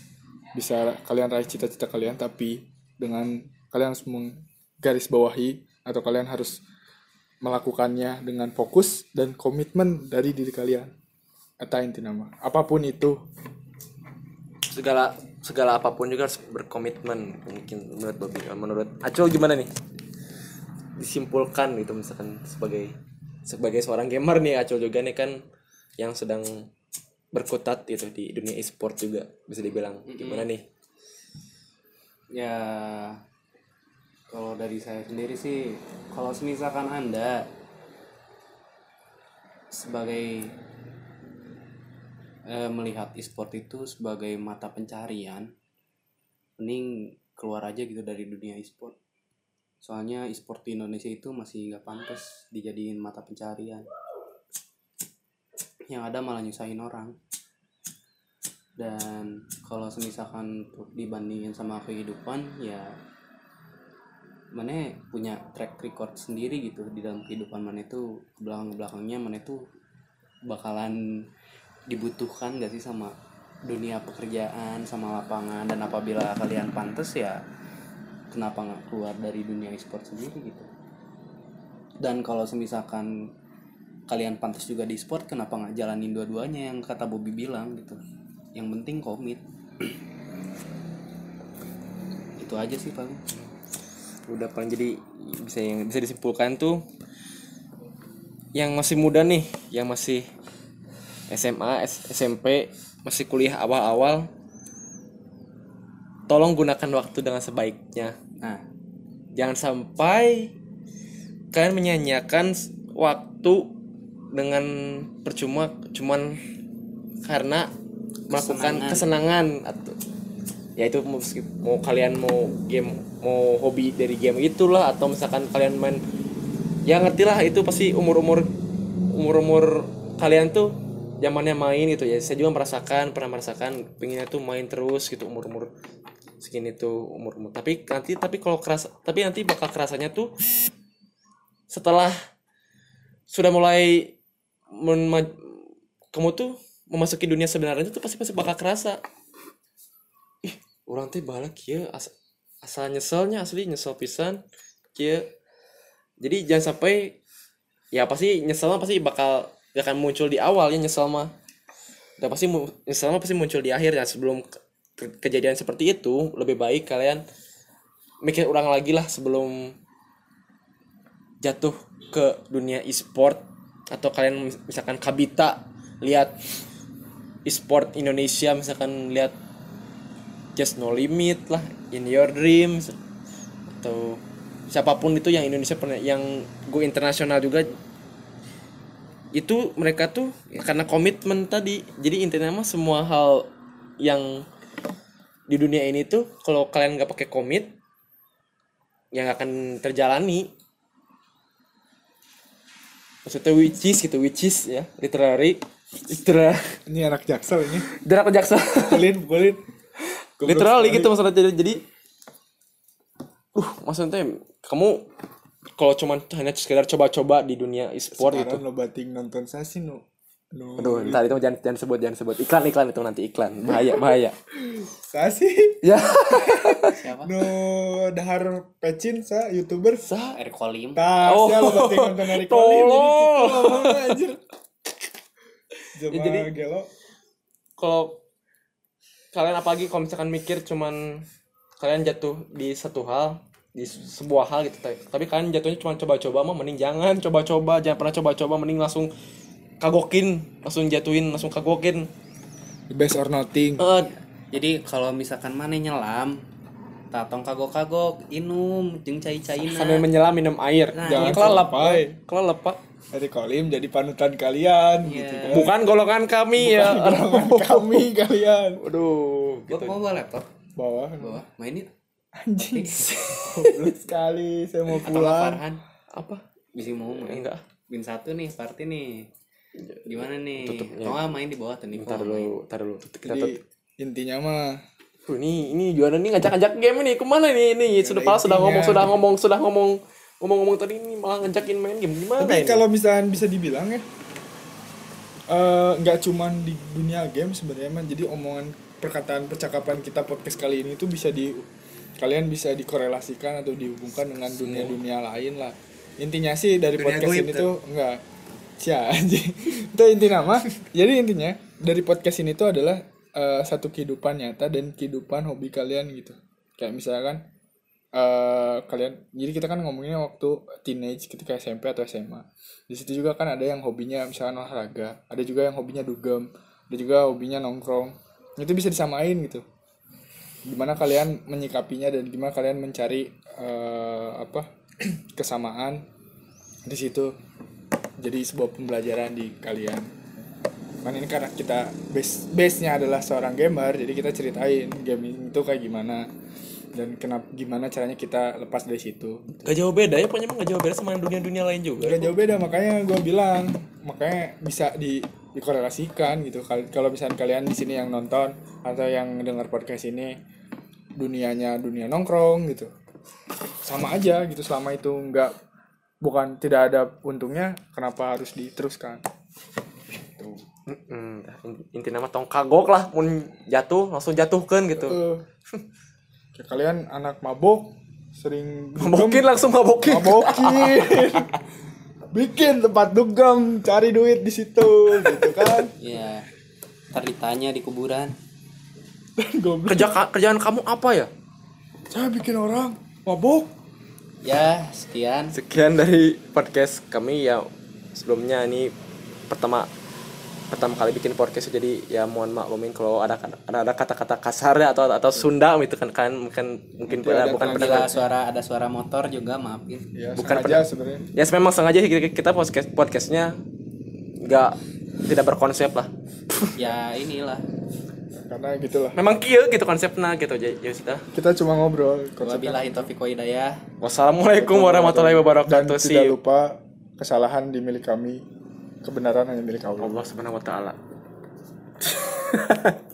bisa kalian raih cita-cita kalian tapi dengan kalian harus menggaris bawahi atau kalian harus melakukannya dengan fokus dan komitmen dari diri kalian. Atau inti nama. Apa pun itu. Segala segala apa pun juga harus berkomitmen mungkin menurut Bobby. Menurut Acul gimana nih disimpulkan gitu misalkan sebagai sebagai seorang gamer nih Acul juga nih kan yang sedang berkutat gitu di dunia e-sport juga bisa dibilang. Gimana nih? Ya kalau dari saya sendiri sih kalau misalkan anda sebagai eh, melihat e-sport itu sebagai mata pencarian mending keluar aja gitu dari dunia e-sport soalnya e-sport di Indonesia itu masih gak pantas dijadiin mata pencarian. Yang ada malah nyusahin orang. Dan kalau semisalkan untuk dibandingin sama kehidupan ya mana punya track record sendiri gitu di dalam kehidupan. Mana itu belakang belakangnya mana itu bakalan dibutuhkan gak sih sama dunia pekerjaan sama lapangan. Dan apabila kalian pantas ya kenapa nggak keluar dari dunia e-sport sendiri gitu? Dan kalau semisalkan kalian pantas juga di sport kenapa nggak jalanin dua-duanya yang kata Bobby bilang gitu? Yang penting komit. Itu aja sih paling udah paling jadi bisa yang bisa disimpulkan tuh yang masih muda nih yang masih SMA SMP masih kuliah awal-awal tolong gunakan waktu dengan sebaiknya. Nah. Jangan sampai kalian menyanyiakan waktu dengan percuma cuman karena melakukan kesenangan. atau ya itu mau kalian mau game mau hobi dari game itulah atau misalkan kalian main ya ngerti lah itu pasti umur umur umur umur kalian tuh zamannya main gitu ya. Saya juga merasakan pernah merasakan pengennya tuh main terus gitu umur umur segini tuh umur tapi nanti tapi kalau keras tapi nanti bakal kerasanya tuh setelah sudah mulai kamu tuh memasuki dunia sebenarnya tuh pasti pasti bakal kerasa. Ih orang teh balik ya as asal nyeselnya asli nyesel pisan kia. Jadi jangan sampai ya pasti nyesel mah pasti bakal gak akan muncul di awal ya nyesel mah. Dan pasti nyesel mah pasti muncul di akhir ya sebelum ke- ke- kejadian seperti itu lebih baik kalian mikir ulang lagi lah sebelum jatuh ke dunia e-sport. Atau kalian mis- misalkan kabita lihat e-sport Indonesia misalkan lihat just no limit lah in your dreams atau siapa pun itu yang Indonesia pernah yang go internasional juga itu mereka tuh ya karena komitmen tadi. Jadi intinya mah semua hal yang di dunia ini tuh kalau kalian nggak pakai komit yang akan terjalani maksudnya which is gitu which is ya literary literary Ini anak jaksel ini. jarak jaksa Pukulin, pukulin. Goblok literally gitu maksudnya jadi jadi uh maksudnya kamu kalau cuman hanya sekedar coba-coba di dunia e-sport gitu Sekarang lo bating nonton sasi no. No. aduh ntar itu jangan jangan sebut jangan sebut iklan iklan itu nanti iklan bahaya bahaya Sasi. ya siapa No dahar pecin sa youtuber. sah Eric Kolim Tas Oh. nonton dari Kolim jadi Tolong. gitu ngomongnya anjir. Coba Ya, jadi- gelo. kalau kalian apalagi kalau misalkan mikir cuman kalian jatuh di satu hal di se- sebuah hal gitu tapi, tapi kalian jatuhnya cuma coba-coba mah mending jangan coba-coba jangan pernah coba-coba mending langsung kagokin langsung jatuhin langsung kagokin The best or nothing. Eh, jadi kalau misalkan mana nyelam tatong kagok-kagok inum jeung cai-caina sambil menyelam minum air Nah, jangan itu. kelelep Sampai. kelelep pak Dari Kolim jadi panutan kalian Iya. gitu kan. bukan golongan kami ya Golongan [LAUGHS] kami kalian. aduh gua gitu mau bawa laptop Bawah. bawa main yuk Anjing. [LAUGHS] Sekali. Saya mau pulang. Apa bisa mau main enggak bin satu nih party nih gimana nih? Tutupnya. nggak main di bawah tuh nih ntar dulu ntar dulu. Jadi intinya mah. Tuh, ini ini juara nih ngajak-ngajak game ini. Ke mana nih ini sudah malah sudah ngomong sudah ngomong sudah ngomong. Ngomong-ngomong tadi ini malah ngajakin main game. Gimana Tapi ini? kalau misalnya bisa dibilang ya eh, nggak cuman di dunia game sebenarnya mah jadi omongan perkataan percakapan kita podcast kali ini tuh bisa di kalian bisa dikorelasikan atau dihubungkan dengan dunia-dunia lain lah. Intinya sih dari Dunia podcast ini tuh. tuh enggak sia anjing. Itu inti nama. Jadi intinya dari podcast ini tuh adalah eh, satu kehidupan nyata dan kehidupan hobi kalian gitu. Kayak misalkan eh kalian jadi kita kan ngomonginnya waktu teenage ketika SMP atau SMA di situ juga kan ada yang hobinya misalkan olahraga ada juga yang hobinya dugem ada juga hobinya nongkrong. Itu bisa disamain gitu. Gimana kalian menyikapinya dan gimana kalian mencari eh, apa [CLEARS THROAT] kesamaan di situ jadi sebuah pembelajaran di kalian. Kan ini karena kita base base nya adalah seorang gamer jadi kita ceritain gaming itu kayak gimana dan kenapa gimana caranya kita lepas dari situ. Gak jauh beda ya pokoknya gak jauh beda sama dunia-dunia lain juga. Gak jauh beda makanya gue bilang makanya bisa di dikorelasikan gitu. Kal- kalau misalnya kalian di sini yang nonton atau yang dengar podcast ini dunianya dunia nongkrong gitu. Sama aja gitu selama itu nggak bukan tidak ada untungnya kenapa harus diteruskan? Tuh. Mm-mm. inti nama tong kagok lah mun jatuh langsung jatuhkan gitu. [LAUGHS] Kayak kalian anak mabok sering mabokin langsung mabokin. Mabokin. [LAUGHS] Bikin tempat dugem cari duit di situ gitu kan? [LAUGHS] Ya ntar ditanya di kuburan. Goblok. Kerja kerjaan kamu apa ya? Saya bikin orang mabok ya sekian. Sekian dari podcast kami. Ya sebelumnya ini pertama pertama kali bikin podcast jadi ya mohon maklumin kalau ada ada ada kata-kata kasar ya atau atau Sunda gitu kan kan mungkin mungkin pada ada bukan pernah suara ada suara motor juga maafin. ya Bukan sengaja sebenarnya. Ya memang sengaja sih kita, kita podcast podcastnya nggak tidak berkonsep lah. Ya inilah. Karena gitulah. Memang kia gitu konsepnya gitu aja ya sudah kita cuma ngobrol. Wabillahi taufiq wa hidayah. wassalamualaikum warahmatullahi dan wabarakatuh tidak sih lupa kesalahan di milik kami kebenaran hanya milik Allah. Allah subhanahu wa taala [LAUGHS]